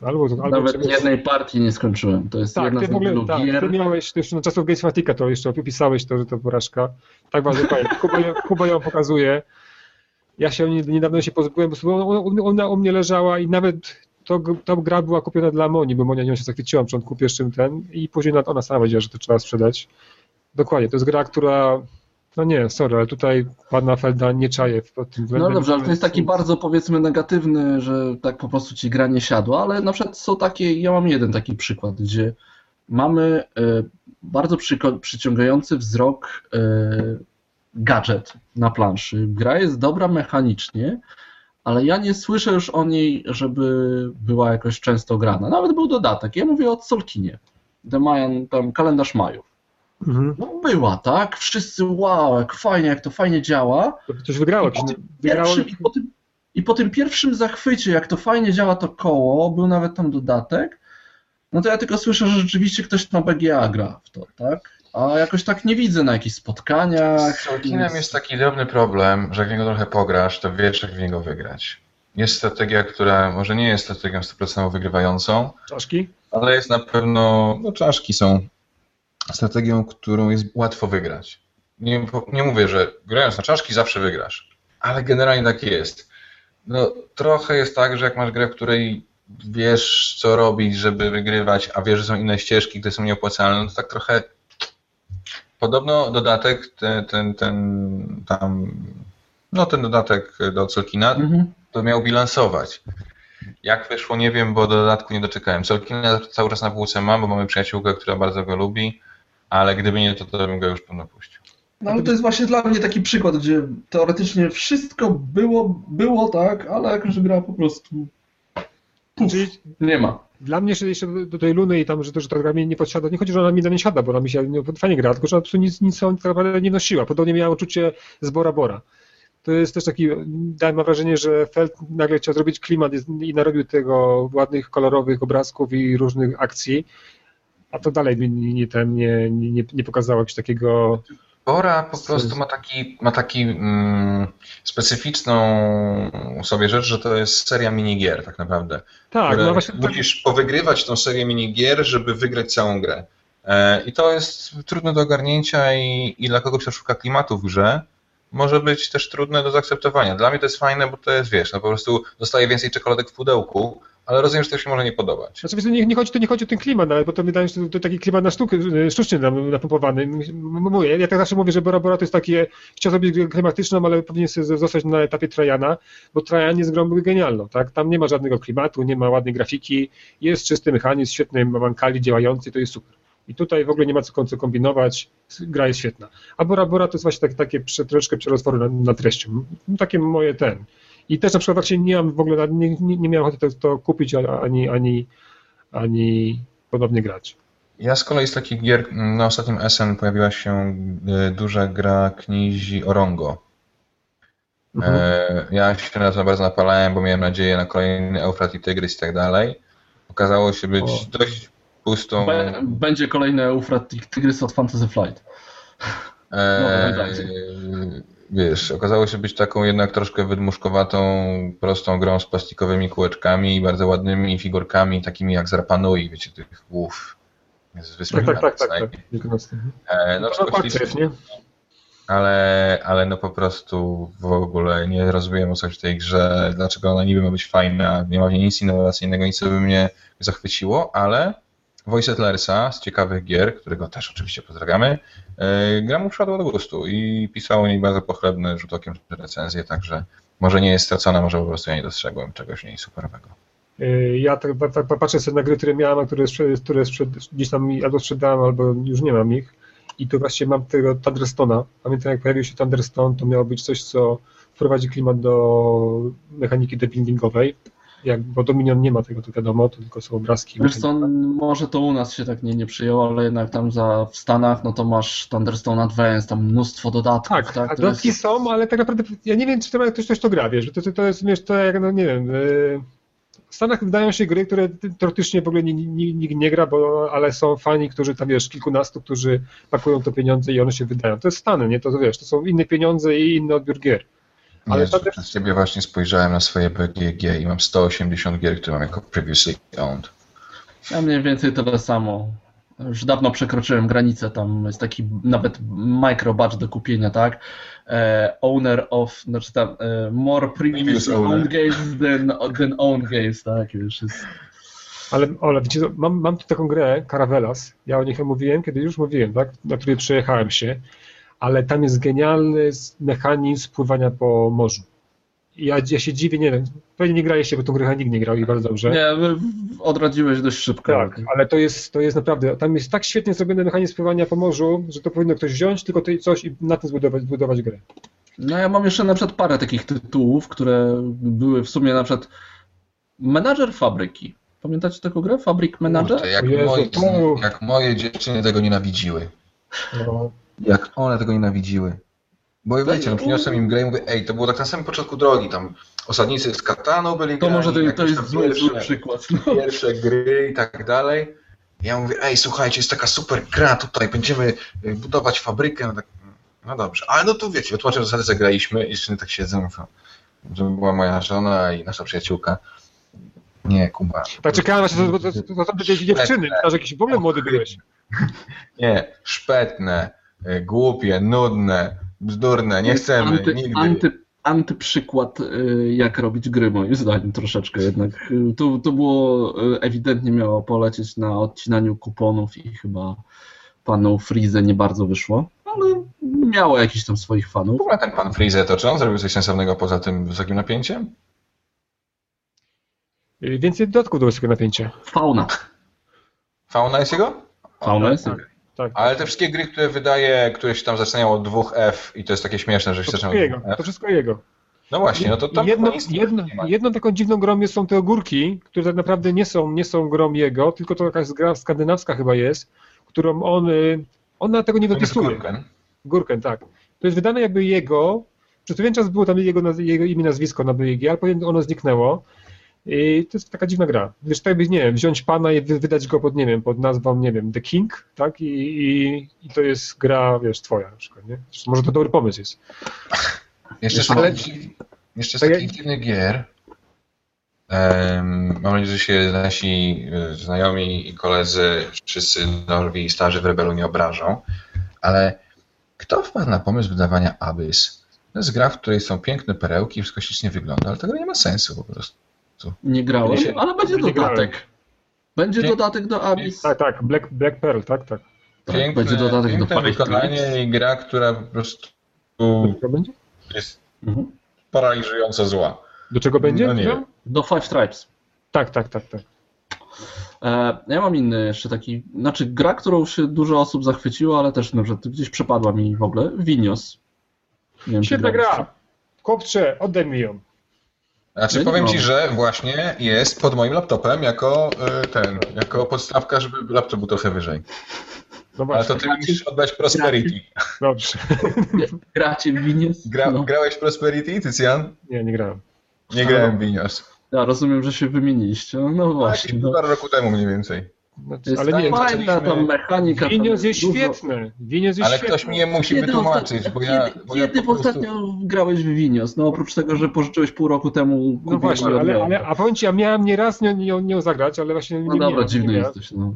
albo, albo Nawet czegoś- jednej partii nie skończyłem. To jest tak, jedna ty w ogóle, tak, gier. ty miałeś, ty już na czasów Games Fatika to jeszcze opisałeś to, że to porażka. Tak bardzo fajnie. Kuba, ją- Kuba ją pokazuje. Ja się nie- niedawno się pozbyłem, bo ona, ona u mnie leżała i nawet to, ta gra była kupiona dla Moni, bo Monia nią się zachwyciła na początku pierwszym ten i później nawet ona sama wiedziała, że to trzeba sprzedać. Dokładnie, to jest gra, która no nie, sorry, ale tutaj pana Felda nie czaje pod tym No względem. dobrze, ale to jest taki bardzo powiedzmy negatywny, że tak po prostu ci gra nie siadła, ale na przykład są takie, ja mam jeden taki przykład, gdzie mamy e, bardzo przyciągający wzrok e, gadżet na planszy. Gra jest dobra mechanicznie, ale ja nie słyszę już o niej, żeby była jakoś często grana. Nawet był dodatek. Ja mówię o Solkinie. The Mayan, tam kalendarz Majów. Mhm. No była, tak? Wszyscy wow, jak fajnie, jak to fajnie działa. To Coś wygrało. I po, tym wygrało pierwszym, i, po tym, I po tym pierwszym zachwycie, jak to fajnie działa to koło, był nawet tam dodatek, no to ja tylko słyszę, że rzeczywiście ktoś na BGA gra w to, tak? A jakoś tak nie widzę na jakichś spotkaniach. Z Solkinem jest taki drobny problem, że jak w niego trochę pograsz, to wiesz, jak w niego wygrać. Jest strategia, która może nie jest strategią 100% wygrywającą, czaszki. ale jest na pewno, no czaszki są strategią, którą jest łatwo wygrać. Nie, nie mówię, że grając na czaszki zawsze wygrasz, ale generalnie tak jest. No, trochę jest tak, że jak masz grę, w której wiesz, co robić, żeby wygrywać, a wiesz, że są inne ścieżki, które są nieopłacalne, no to tak trochę podobno dodatek, ten, ten, ten tam, no ten dodatek do Solkina, Mhm. to miał bilansować. Jak wyszło, nie wiem, bo do dodatku nie doczekałem. Solkina cały czas na półce mam, bo mamy przyjaciółkę, która bardzo go lubi, ale gdyby nie to, to bym go już pewno puścił. No ale to jest właśnie dla mnie taki przykład, gdzie teoretycznie wszystko było, było tak, ale jakoś gra po prostu Czyli nie ma. Dla mnie jeszcze, jeszcze do tej Luny i tam, że to, że ta gra mnie nie podsiada, nie chodzi, że ona mi na nie siada, bo ona mi się nie, fajnie gra, tylko że ona po prostu nic, nic tak naprawdę nie nosiła. Podobnie miała uczucie z Bora Bora. To jest też taki, dałem mam wrażenie, że Feld nagle chciał zrobić klimat i narobił tego ładnych, kolorowych obrazków i różnych akcji, a to dalej mi nie, ten, nie, nie, nie pokazało jakiegoś takiego... Bora po prostu ma taki, ma taki mm, specyficzną sobie rzecz, że to jest seria minigier tak naprawdę. Tak, no właśnie... musisz powygrywać tą serię minigier, żeby wygrać całą grę. E, I to jest trudne do ogarnięcia i, i dla kogoś, kto szuka klimatu w grze, może być też trudne do zaakceptowania. Dla mnie to jest fajne, bo to jest, wiesz, no po prostu dostaję więcej czekoladek w pudełku, ale rozumiem, że to się może nie podobać. Znaczy, wiesz, nie, nie, chodzi, to nie chodzi o ten klimat, ale bo to wydaje się, że to taki klimat na sztucznie napompowany. Mówię, ja tak zawsze mówię, że Bora Bora to jest takie, chciał zrobić grę klimatyczną, ale powinien zostać na etapie Trajana, bo Trajan jest grą genialną, tak? Tam nie ma żadnego klimatu, nie ma ładnej grafiki, jest czysty mechanizm, świetny mankali działający, to jest super. I tutaj w ogóle nie ma co, kombinować, gra jest świetna. A Bora Bora to jest właśnie tak, takie troszeczkę przerozwory nad, nad treścią. Takie moje ten. I też na przykład właśnie nie mam w ogóle, nie, nie, nie miałem ochoty to, to kupić, ani, ani, ani ponownie grać. Ja z kolei z takich gier, mm, na ostatnim SN pojawiła się y, duża gra Knizi Orongo. Mhm. E, Ja się na to bardzo napalałem, bo miałem nadzieję na kolejny Eufrat i Tygrys i tak dalej. Okazało się być O. dość pustą. Będzie kolejny Eufrat i Tygrys od Fantasy Flight. E, no. Wiesz, okazało się być taką jednak troszkę wydmuszkowatą, prostą grą z plastikowymi kółeczkami i bardzo ładnymi figurkami, takimi jak z Rapanui, wiecie, tych łów. Z Wyspy Tak, tak, tak, tak. Tak. E, No, No, jest, nie? ale, ale no po prostu w ogóle nie rozumiem o co chodzi w tej grze, dlaczego ona niby ma być fajna, nie ma w niej nic innowacyjnego, nic co by mnie zachwyciło, ale Voice Settlersa z ciekawych gier, którego też oczywiście pozdrawiamy, yy, gra mu przypadła do gustu i pisał o niej bardzo pochlebne rzut okiem recenzje, także może nie jest stracona, może po prostu ja nie dostrzegłem czegoś niej superowego. Y, Ja tak, tak, patrzę sobie na gry, które miałem, a które, które gdzieś tam albo sprzedałem, albo już nie mam ich. I tu właśnie mam tego Thunderstona. Pamiętam, jak pojawił się Thunderstone, to miało być coś, co wprowadzi klimat do mechaniki debuildingowej. Jak, bo Dominion nie ma tego, to wiadomo, to tylko są obrazki. Wiesz co, może to u nas się tak nie, nie przyjęło, ale jednak tam za, w Stanach, no to masz Thunderstone Advance, tam mnóstwo dodatków, Tak, tak? dodatki jest- są, ale tak naprawdę ja nie wiem, czy to ktoś coś to gra, wiesz, to, to, to jest, wiesz, to jak, no nie wiem, yy, w Stanach wydają się gry, które ty- teoretycznie w ogóle ni- ni- nikt nie gra, bo, ale są fani, którzy tam, wiesz, kilkunastu, którzy pakują to pieniądze i one się wydają. To jest Stany, nie, to, to wiesz, to są inne pieniądze i inny odbiór gier. Ale to też- przez ciebie właśnie spojrzałem na swoje BGG i mam 180 gier, które mam jako previously owned. Ja mniej więcej tyle samo. Już dawno przekroczyłem granicę, tam jest taki nawet micro batch do kupienia, tak? E, owner of, znaczy tam e, more previous owned games than, than owned games, tak? Już jest. Ale, ale wiecie, mam, mam tu taką grę, Caravelas, ja o nich mówiłem, kiedy już mówiłem, tak, na której przejechałem się, ale tam jest genialny mechanizm pływania po morzu. I Ja, ja się dziwię, nie wiem, pewnie nie graliście, bo tą grę nikt nie grał i bardzo dobrze. Nie, odradziłeś dość szybko. Tak, ale to jest, to jest naprawdę, tam jest tak świetnie zrobiony mechanizm pływania po morzu, że to powinno ktoś wziąć, tylko to coś i na tym zbudować, zbudować grę. No ja mam jeszcze na przykład parę takich tytułów, które były w sumie na przykład Menadżer Fabryki. Pamiętacie taką grę? Fabryk Manager? Kurde, jak, Jezu, to- jak moje dziewczyny tego nienawidziły. No, Jak one tego nienawidziły. Bo Tak. wiecie, no przyniosłem im grę i mówię, ej, to było tak na samym początku drogi, tam osadnicy z kataną byli To grani, może to, to jest zły, zły pierwsze, przykład. No. pierwsze gry i tak dalej. Ja mówię, ej, słuchajcie, jest taka super gra tutaj, będziemy y, budować fabrykę. No, tak, no dobrze, ale no to wiecie, wytłumaczę zasady, zagraliśmy i dziewczyny tak siedzą, że była moja żona i nasza przyjaciółka. Nie, Kuba. tak czekałem, aż to, to, to, to dziewczyny, aż jakiś w ogóle młody byłeś. Nie, szpetne, głupie, nudne, bzdurne, nie chcemy, anty, nigdy. Anty, antyprzykład, y, jak robić gry, moim zdaniem, troszeczkę jednak. Y, Tu, tu było ewidentnie miało polecieć na odcinaniu kuponów i chyba panu Freeze nie bardzo wyszło, ale miało jakiś tam swoich fanów. W ogóle ten pan Freeze to czy on zrobił coś sensownego poza tym wysokim napięciem? Więcej dodatków do wysokiego napięcia. Fauna. Fauna jest jego? Fauna jest. tak. Tak. Ale te wszystkie gry, które wydaje, które się tam zaczynają od dwóch F i to jest takie śmieszne, że się zaczynają od jego. dwóch To F. wszystko jego. No właśnie, no to tam jedno, jedno, jedną taką dziwną grą jest- są te ogórki, które tak naprawdę nie są, nie są grą jego, tylko to jakaś gra skandynawska chyba jest, którą on, y, ona tego nie dopisuje. Gurken. Gurken, tak. To jest wydane jakby jego, przez pewien czas było tam jego, jego imię, nazwisko na BG, ale potem ono zniknęło. I to jest taka dziwna gra. Wiesz, tak jakby, nie wiem, wziąć pana i wy- wydać go pod, nie wiem, pod nazwą, nie wiem, The King, tak? I, i, i to jest gra, wiesz, twoja na przykład, nie? Zresztą może to dobry pomysł jest. Jeszcze z Ale- jeszcze z Tak takich dziwnych gier, em, mam nadzieję, że się nasi e, znajomi i koledzy, wszyscy nowi i starzy w Rebelu nie obrażą, ale kto wpadł na pomysł wydawania Abyss? To jest gra, w której są piękne perełki wszystko ślicznie wygląda, ale gra nie ma sensu po prostu. Nie grałem, Nie, ale będzie nie grałem. dodatek. Będzie Nie- dodatek do Abyss. Tak, tak, Black, Black Pearl, tak, tak. Tak, Piękne, będzie dodatek do Five wykonanie i gra, która po prostu jest Mhm. paraliżująco zła. Do czego będzie? No nie. Do Five Tribes. Tak, tak, tak, tak. E, Ja mam inny jeszcze taki, znaczy gra, którą się dużo osób zachwyciło, ale też na przykład gdzieś przepadła mi w ogóle. Vinios. Nie wiem, czy Świetna gra! Chłopcze, oddaj mi ją. Znaczy nie powiem ci, że właśnie jest pod moim laptopem jako y, ten, jako podstawka, żeby laptop był trochę wyżej. No Ale to ty musisz oddać Prosperity. dobrze. Gracie w Vinios? Gra, No. Grałeś w Prosperity, Tycjan? Nie, nie grałem. Nie grałem w Vinios. Ja rozumiem, że się wymieniliście. No Jakieś właśnie. No. półtora roku temu mniej więcej. Znaczy, ale nie, fajna ta mechanika. tam Winios jest dużo- świetny. Winios jest Ale świetny. ktoś mnie musi Kiedy wytłumaczyć, ostatnio- bo ja, kiedy, bo ja kiedy po prostu... ostatnio grałeś w Winios? No oprócz tego, że pożyczyłeś pół roku temu No właśnie, ale, ale a powiem ci, ja miałem nieraz nie, nie, nie zagrać, ale właśnie nie No dobra, miałem, dziwny nie jesteś. No.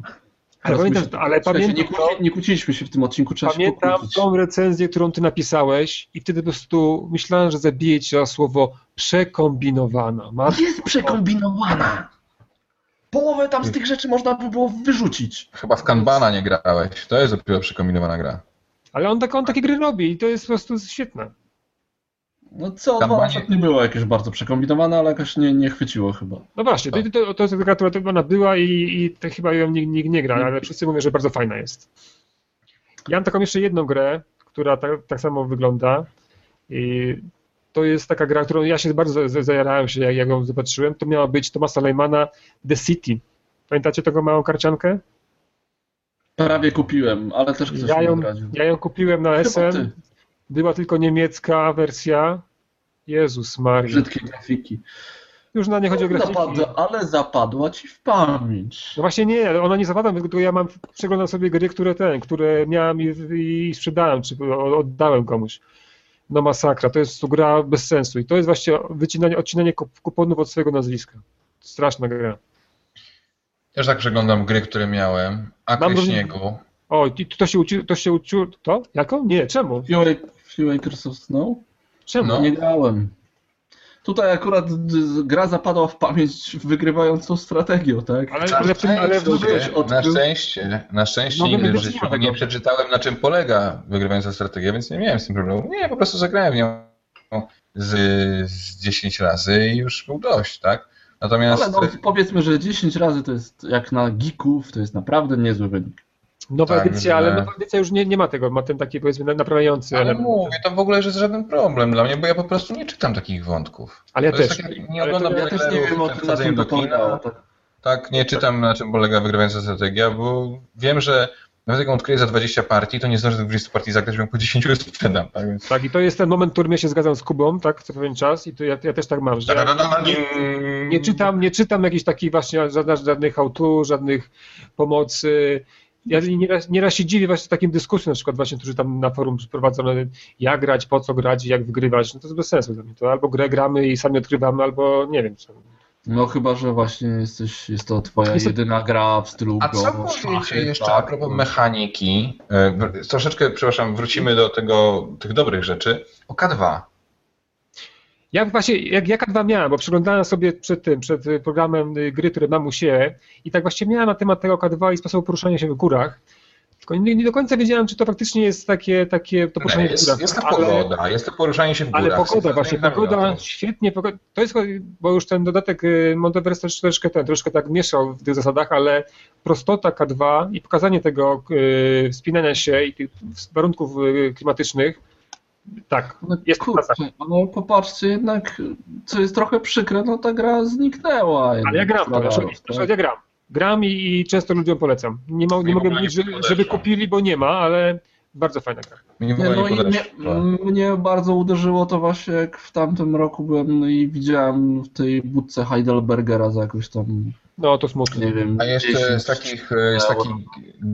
Ale pamiętam, się- ale pamiętam, nie, kłóci, nie kłóciliśmy się w tym odcinku, trzeba pamiętam tą recenzję, którą ty napisałeś i wtedy po prostu myślałem, że zabiję cię słowo przekombinowana. Matko, Jest przekombinowana. Połowę tam z tych rzeczy można by było wyrzucić. Chyba w Kanbana nie grałeś. To jest dopiero przekombinowana gra. ale on, tak, on takie gry robi i to jest po prostu świetne. No co, Tam dwa banie- nie było jakieś bardzo przekombinowane, ale jakoś nie, nie chwyciło chyba. No właśnie, to, Tak. to, to jest gra, która to ona była i, i to chyba ją nikt, nikt nie gra, ale wszyscy mówią, że bardzo fajna jest. Ja mam taką jeszcze jedną grę, która tak, tak samo wygląda. I to jest taka gra, którą ja się bardzo zajarałem się, jak, jak ją zobaczyłem. To miała być Tomasa Leimana The City. Pamiętacie tego małą karciankę? Prawie kupiłem, ale też ktoś Ja ją, ja ją kupiłem na Chyba SM. ty. Była tylko niemiecka wersja. Jezus Maria. Brzydkie grafiki. Już na nie chodzi o grafiki. Zapadła, ale zapadła ci w pamięć. No właśnie nie, ona nie zapada, tylko ja mam, przeglądam sobie gry, które ten, które miałem i, i sprzedałem, czy oddałem komuś. No masakra, to jest to gra bez sensu i to jest właśnie wycinanie, odcinanie kup- kuponów od swojego nazwiska. Straszna gra. Też tak przeglądam gry, które miałem. Akry Mam śniegu. O, i to się uci, to się uci, to? Jaką? Nie, czemu? Few, Few Acres of Snow? Czemu? No. Nie grałem. Tutaj akurat gra zapadła w pamięć wygrywającą strategią, tak? Ale, ale w tym, ale w Na szczęście, na szczęście No, nigdy w nie życiu ma tego. nie przeczytałem, na czym polega wygrywająca strategia, więc nie miałem z tym problemu. Nie, po prostu zagrałem w nią z, z 10 razy i już był dość, tak? Natomiast Ale no, powiedzmy, że 10 razy to jest jak na geeków, to jest naprawdę niezły wynik. Nowa Tak, edycja, że- ale nowa edycja już nie, nie ma tego, ma ten taki powiedzmy naprawiający ale element. mówię, to w ogóle że jest żaden problem dla mnie, bo ja po prostu nie czytam takich wątków. Ale ja To też. tak nie Ale to oglądam ja też nie wiem o tym, na czym do kina. Tak. Tak, nie czytam na czym polega wygrywająca strategia, bo wiem, że nawet jak odkryję za 20 partii, to nie zdążę do 20 partii zagrać, bo po 10 sprzedam. Tak, więc... Tak, i to jest ten moment, w którym ja się zgadzam z Kubą, tak, co pewien czas i to ja, ja też tak mam, że ja nie czytam, nie czytam jakichś takich właśnie żadnych, żadnych autu, żadnych pomocy. Ja nieraz, nieraz się dziwię właśnie takim dyskusjom, na przykład właśnie, którzy tam na forum prowadzone, jak grać, po co grać, jak wygrywać, no to jest bez sensu dla mnie. To albo grę gramy i sami odkrywamy, albo nie wiem co. No chyba, że właśnie jesteś, jest to twoja Jest- jedyna gra w stylu A co go, powiecie szachy, jeszcze tak, a propos mechaniki? E, Troszeczkę, przepraszam, wrócimy do tego, tych dobrych rzeczy. O K2. Ja właśnie, jak jaka dwa miałem, bo przeglądałem sobie przed tym, przed y, programem y, gry, które mam u siebie i tak właśnie miałem na temat tego K2 i sposobu poruszania się w górach. Tylko nie, nie do końca wiedziałem, czy to faktycznie jest takie, takie to poruszanie w Jest, górach. jest to ale- pogoda, jest to poruszanie się w Ale górach. pogoda, właśnie, pogoda, świetnie, pogoda, to jest, bo już ten dodatek y, Monteverest też troszkę, ten, troszkę tak mieszał w tych zasadach, ale prostota K2 i pokazanie tego wspinania się i tych warunków klimatycznych, tak, No jest kurczę, praca. no popatrzcie jednak, co jest trochę przykre, no ta gra zniknęła. Ale ja gram, to, na tak? ja gram. Gram i, i często ludziom polecam. Nie, ma, nie mogę mówić, że, żeby kupili, bo nie ma, ale bardzo fajna gra. Mnie Nie, no i mnie, mnie bardzo uderzyło to właśnie, jak w tamtym roku byłem i widziałem w tej budce Heidelbergera za jakoś tam, No to smutne. nie wiem, A jeszcze 10 z takich, e, z takich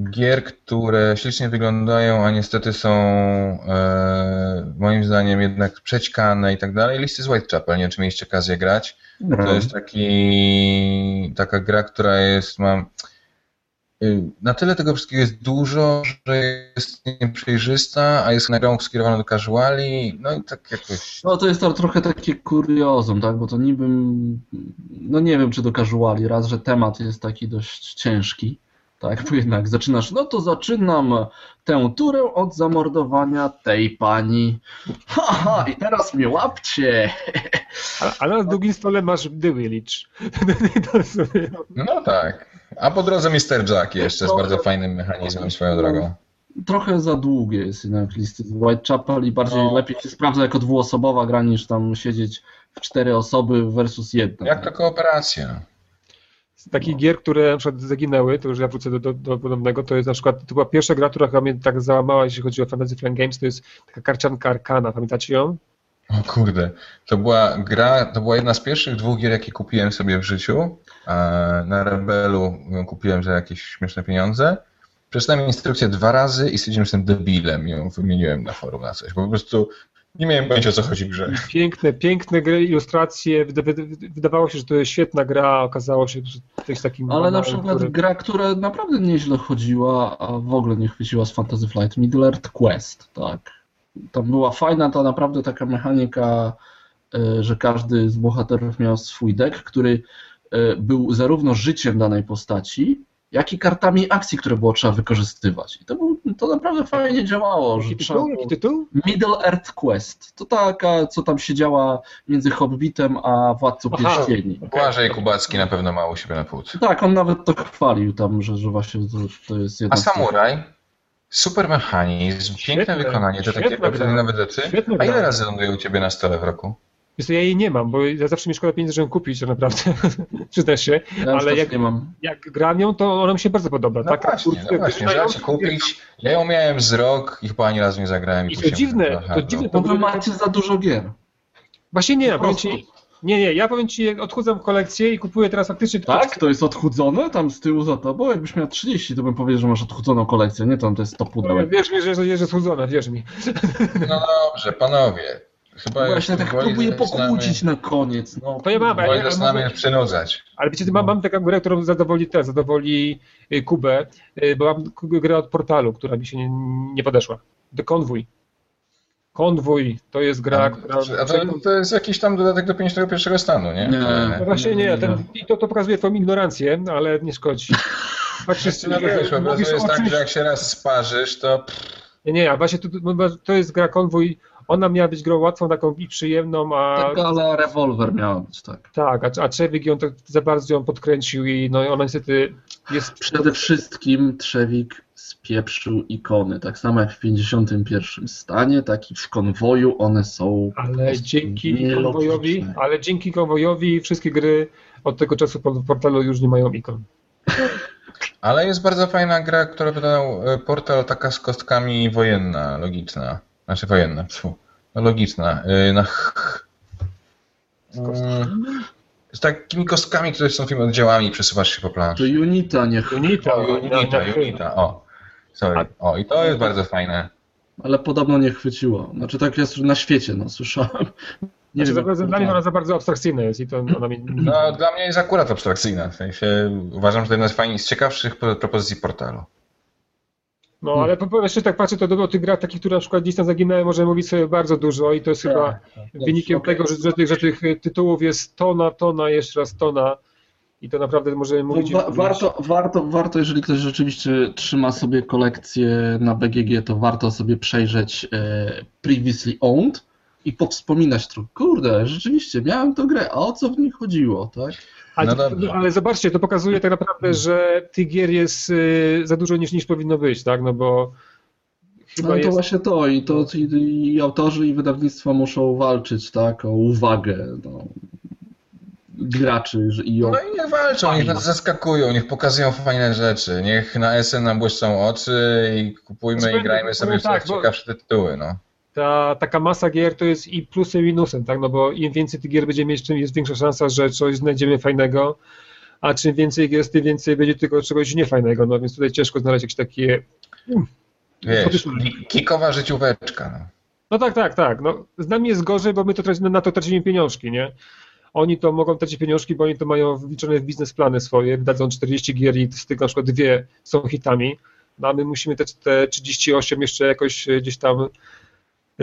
gier, które ślicznie wyglądają, a niestety są e, moim zdaniem jednak przećkane i tak dalej, listy z Whitechapel, nie wiem czy mieliście okazję grać. grałem. To jest taki, taka gra, która jest, mam. Y, Na tyle tego wszystkiego jest dużo, że jest nieprzejrzysta, a jest grą skierowaną do casuali, no i tak jakoś. No to jest to trochę takie kuriozum, tak, bo to niby, no nie wiem czy do casuali, raz, że temat jest taki dość ciężki, tak, bo jednak zaczynasz, no to zaczynam tę turę od zamordowania tej pani, haha, i teraz mnie łapcie, A, a na drugim stole masz The Village. To sobie- No tak. A po drodze Mr. Jack jeszcze z No. bardzo fajnym mechanizmem swoją drogą. trochę za długie jest jednak listy z Whitechapel i bardziej No. lepiej się sprawdza jako dwuosobowa gra niż tam siedzieć w cztery osoby versus jedna. Jak to kooperacja? Z takich gier, które na przykład zaginęły, to już ja wrócę do, do, do podobnego, to jest na przykład, to była pierwsza gra, która chyba mnie tak załamała, jeśli chodzi o Fantasy Flight Games, to jest taka karcianka Arkana, pamiętacie ją? O kurde, to była gra, to była jedna z pierwszych dwóch gier, jakie kupiłem sobie w życiu. Na Rebelu ją kupiłem za jakieś śmieszne pieniądze. Przeczytałem instrukcję dwa razy i stwierdziłem, że jestem debilem i ją wymieniłem na forum na coś, bo po prostu nie miałem pojęcia o co chodzi w grze. Piękne, piękne gry, ilustracje, wydawało się, że to jest świetna gra, okazało się, że to jest takim... Ale na przykład który... gra, która naprawdę nieźle chodziła, a w ogóle nie chwyciła z Fantasy Flight, Middle Earth Quest, tak. Tam była fajna to naprawdę taka mechanika, e, że każdy z bohaterów miał swój deck, który e, był zarówno życiem danej postaci, jak i kartami akcji, które było trzeba wykorzystywać. I to, był, to naprawdę fajnie działało. Jaki tytuł? Jaki tytuł? Middle Earth Quest. To taka, co tam się działa między Hobbitem a Władcą Aha, Pierścieni. Okay. Błażej Kubacki na pewno ma u siebie na półce. Tak, on nawet to chwalił tam, że, że właśnie to, to jest jedna A Samuraj? Super mechanizm, piękne wykonanie, to takie nawet rzeczy. A ile razy ląduje u Ciebie na stole w roku? Wiesz, ja jej nie mam, bo ja zawsze mi szkoda pieniędzy, żeby ją kupić, to naprawdę, przyznać się, ja ale jak, nie mam. jak gram ją, to ona mi się bardzo podoba. No Taka właśnie, no właśnie, że ci kupić, ja ją miałem z rok i chyba ani razu nie zagrałem. I, I to dziwne, to dziwne. To wy macie za dużo gier. Właśnie nie, powiem ci, nie, nie, ja powiem ci, odchudzam kolekcję i kupuję teraz faktycznie... Tak? To jest odchudzone tam z tyłu za tobą? Jakbyś miał 30, to bym powiedział, że masz odchudzoną kolekcję, nie? Tam to jest to pudełek. Wierz mi, że jest odchudzone, wierz mi. No dobrze, panowie. Chyba Właśnie tak próbuję pokłócić na koniec. No. To ja mam. Woli ja, zaczynamy przynudzać. Ale wiecie, mam, mam taką grę, którą zadowoli te, zadowoli y, Kubę, y, bo mam grę od portalu, która mi się nie, nie podeszła. The Convoy. Konwój to jest gra, a, która. A to, to, jest jakiś tam dodatek do 51 stanu, nie? Nie, no właśnie nie. Ten, I to, to pokazuje Twoją ignorancję, ale nie szkodzi. Tak wszyscy no wiesz, po prostu jest tak, że jak się raz sparzysz, to. Nie, nie, a właśnie to, to jest gra konwój ona miała być grą łatwą, taką i przyjemną, a... Tak, ale rewolwer miała być, tak. Tak, a, a Trzewik ją tak za bardzo ją podkręcił i no ona niestety jest... Przede wszystkim Trzewik spieprzył ikony, tak samo jak w 51 stanie, tak i w konwoju one są Ale dzięki konwojowi, ale dzięki konwojowi wszystkie gry od tego czasu w portalu już nie mają ikon. Ale jest bardzo fajna gra, która wydał e, portal taka z kostkami wojenna, logiczna. Znaczy wojenna, pfu. No logiczna. Y, na ch... Mm, z takimi kostkami, które są tymi oddziałami przesuwasz się po planszy. To Unita, nie Unita. O, Unita, Unita, o. Sorry. O, i to jest bardzo fajne. Ale podobno nie chwyciło. Znaczy tak jest na świecie, no słyszałem. Nie znaczy, wiem, dla mnie ona za bardzo abstrakcyjna jest i to ona mi... No, dla mnie jest akurat abstrakcyjna. W sensie uważam, że to jedna z fajnych, z ciekawszych propozycji portalu. No, hmm. ale po, jeszcze tak patrzę, to do, do tych grach takich, które na przykład gdzieś tam zaginęły, możemy mówić sobie bardzo dużo i to jest tak, chyba tak, wynikiem okay. tego, że, że, tych, że tych tytułów jest tona, tona, jeszcze raz tona i to naprawdę możemy mówić... No, wa warto, warto, warto, jeżeli ktoś rzeczywiście trzyma sobie kolekcję na BGG, to warto sobie przejrzeć e, Previously Owned i powspominać trochę. Kurde, rzeczywiście, miałem tę grę, a o co w niej chodziło, tak? Ale, no to, ale, zobaczcie, to pokazuje tak naprawdę, że tych gier jest y, za dużo niż, niż powinno być, tak? No bo Chyba no to jest... właśnie to i to i, i, autorzy i wydawnictwa muszą walczyć, tak, o uwagę no, graczy i o... No i niech walczą, niech nas zaskakują, niech pokazują fajne rzeczy, niech na SN nam błyszczą oczy i kupujmy znaczy, i grajmy sobie w tak, ciekawsze tytuły, no ta taka masa gier to jest i plusem i minusem, tak? No bo im więcej tych gier będziemy mieć, tym jest większa szansa, że coś znajdziemy fajnego, a czym więcej gier jest, tym więcej będzie tylko czegoś niefajnego, no więc tutaj ciężko znaleźć jakieś takie... Um, Wiesz, kikowa życióweczka. No. no tak, tak, tak. No, z nami jest gorzej, bo my to na to tracimy pieniążki, nie? Oni to mogą tracić pieniążki, bo oni to mają wliczone w biznesplany swoje, wydadzą 40 gier i z tego na przykład dwie są hitami, no a my musimy te, te 38 jeszcze jakoś gdzieś tam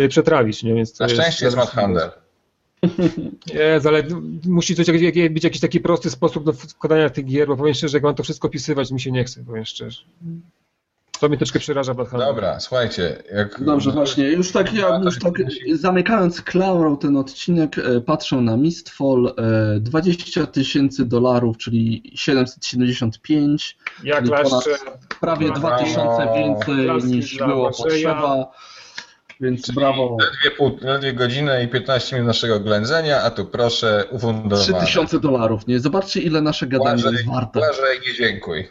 przetrawić. Nie? Więc Na szczęście jest Mad Handel. Jest, ale musi coś, być jakiś taki prosty sposób do wkładania tych gier, bo powiem szczerze, jak mam to wszystko opisywać, mi się nie chce, powiem szczerze. To mnie troszkę przeraża Batman. Dobra, słuchajcie. Jak... Dobrze, właśnie. Już tak, ja już tak zamykając klaurą ten odcinek, e, patrzę na Mistfall. 20 e, tysięcy dolarów, czyli 775. Jak czyli prawie 2000 więcej niż było potrzeba. Więc Czyli brawo. Ledwie, pół, ledwie godzinę i 15 minut naszego ględzenia, a tu proszę ufundowane. 3000 dolarów, nie? Zobaczcie ile nasze gadanie jest warte. Błażej, nie dziękuj.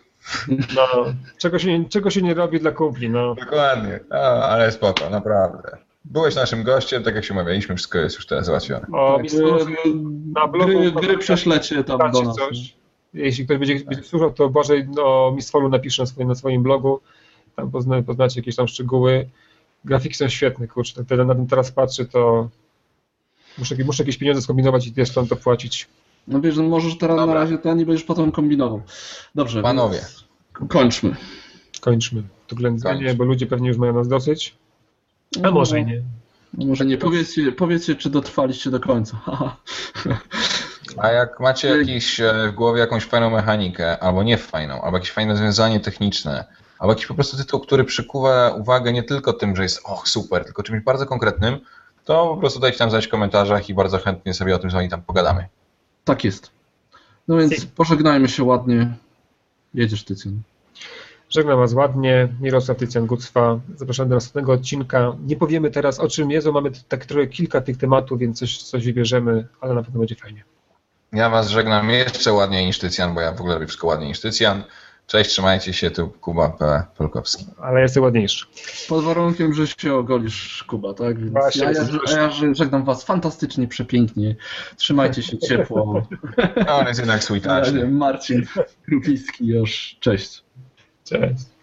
No, czego się, czego się nie robi dla kumpli, no. Dokładnie, no, ale spoko, naprawdę. Byłeś naszym gościem, tak jak się umawialiśmy, wszystko jest już teraz załatwione. O, Tak, służy na blogu gry, gry prześlecie tam do nas. coś. Jeśli ktoś będzie, będzie słuchał, to Bożej no, Miss Folu napisze na swoim, na swoim blogu. Tam pozna, poznacie jakieś tam szczegóły. Grafiki są świetne, kurczę. Tak na tym teraz patrzę, to muszę, muszę jakieś pieniądze skombinować i stąd to płacić. No wiesz, no możesz teraz Dobra. na razie ten i będziesz potem kombinował. Dobrze. Panowie. Kończmy. Kończmy to ględzenie, Kończ. bo ludzie pewnie już mają nas dosyć. A może i nie. No może nie. Powiedzcie, powiedzcie, czy dotrwaliście do końca. A jak macie jakiś, e, w głowie jakąś fajną mechanikę, albo nie fajną, albo jakieś fajne rozwiązanie techniczne, albo jakiś po prostu tytuł, który przykuwa uwagę nie tylko tym, że jest och super, tylko czymś bardzo konkretnym, to po prostu dajcie nam znać w komentarzach i bardzo chętnie sobie o tym z wami tam pogadamy. Tak jest. No więc Si. pożegnajmy się ładnie. Jedziesz, Tycjan. Żegnam Was ładnie. Mirosław Tycjan Gucwa. Zapraszam do następnego odcinka. Nie powiemy teraz o czym jest, bo mamy tak trochę kilka tych tematów, więc coś, coś wybierzemy, ale na pewno będzie fajnie. Ja was żegnam jeszcze ładniej niż Tycjan, bo ja w ogóle robię wszystko ładniej niż Tycjan. Cześć, trzymajcie się, tu Kuba P. Polkowski. Ale jestem ładniejszy. Pod warunkiem, że się ogolisz, Kuba, tak? Więc Właśnie, ja, ja, ja żegnam Was fantastycznie, przepięknie. Trzymajcie się ciepło. No, on jest jednak sweet Marcin Krupiński już. Cześć. Cześć.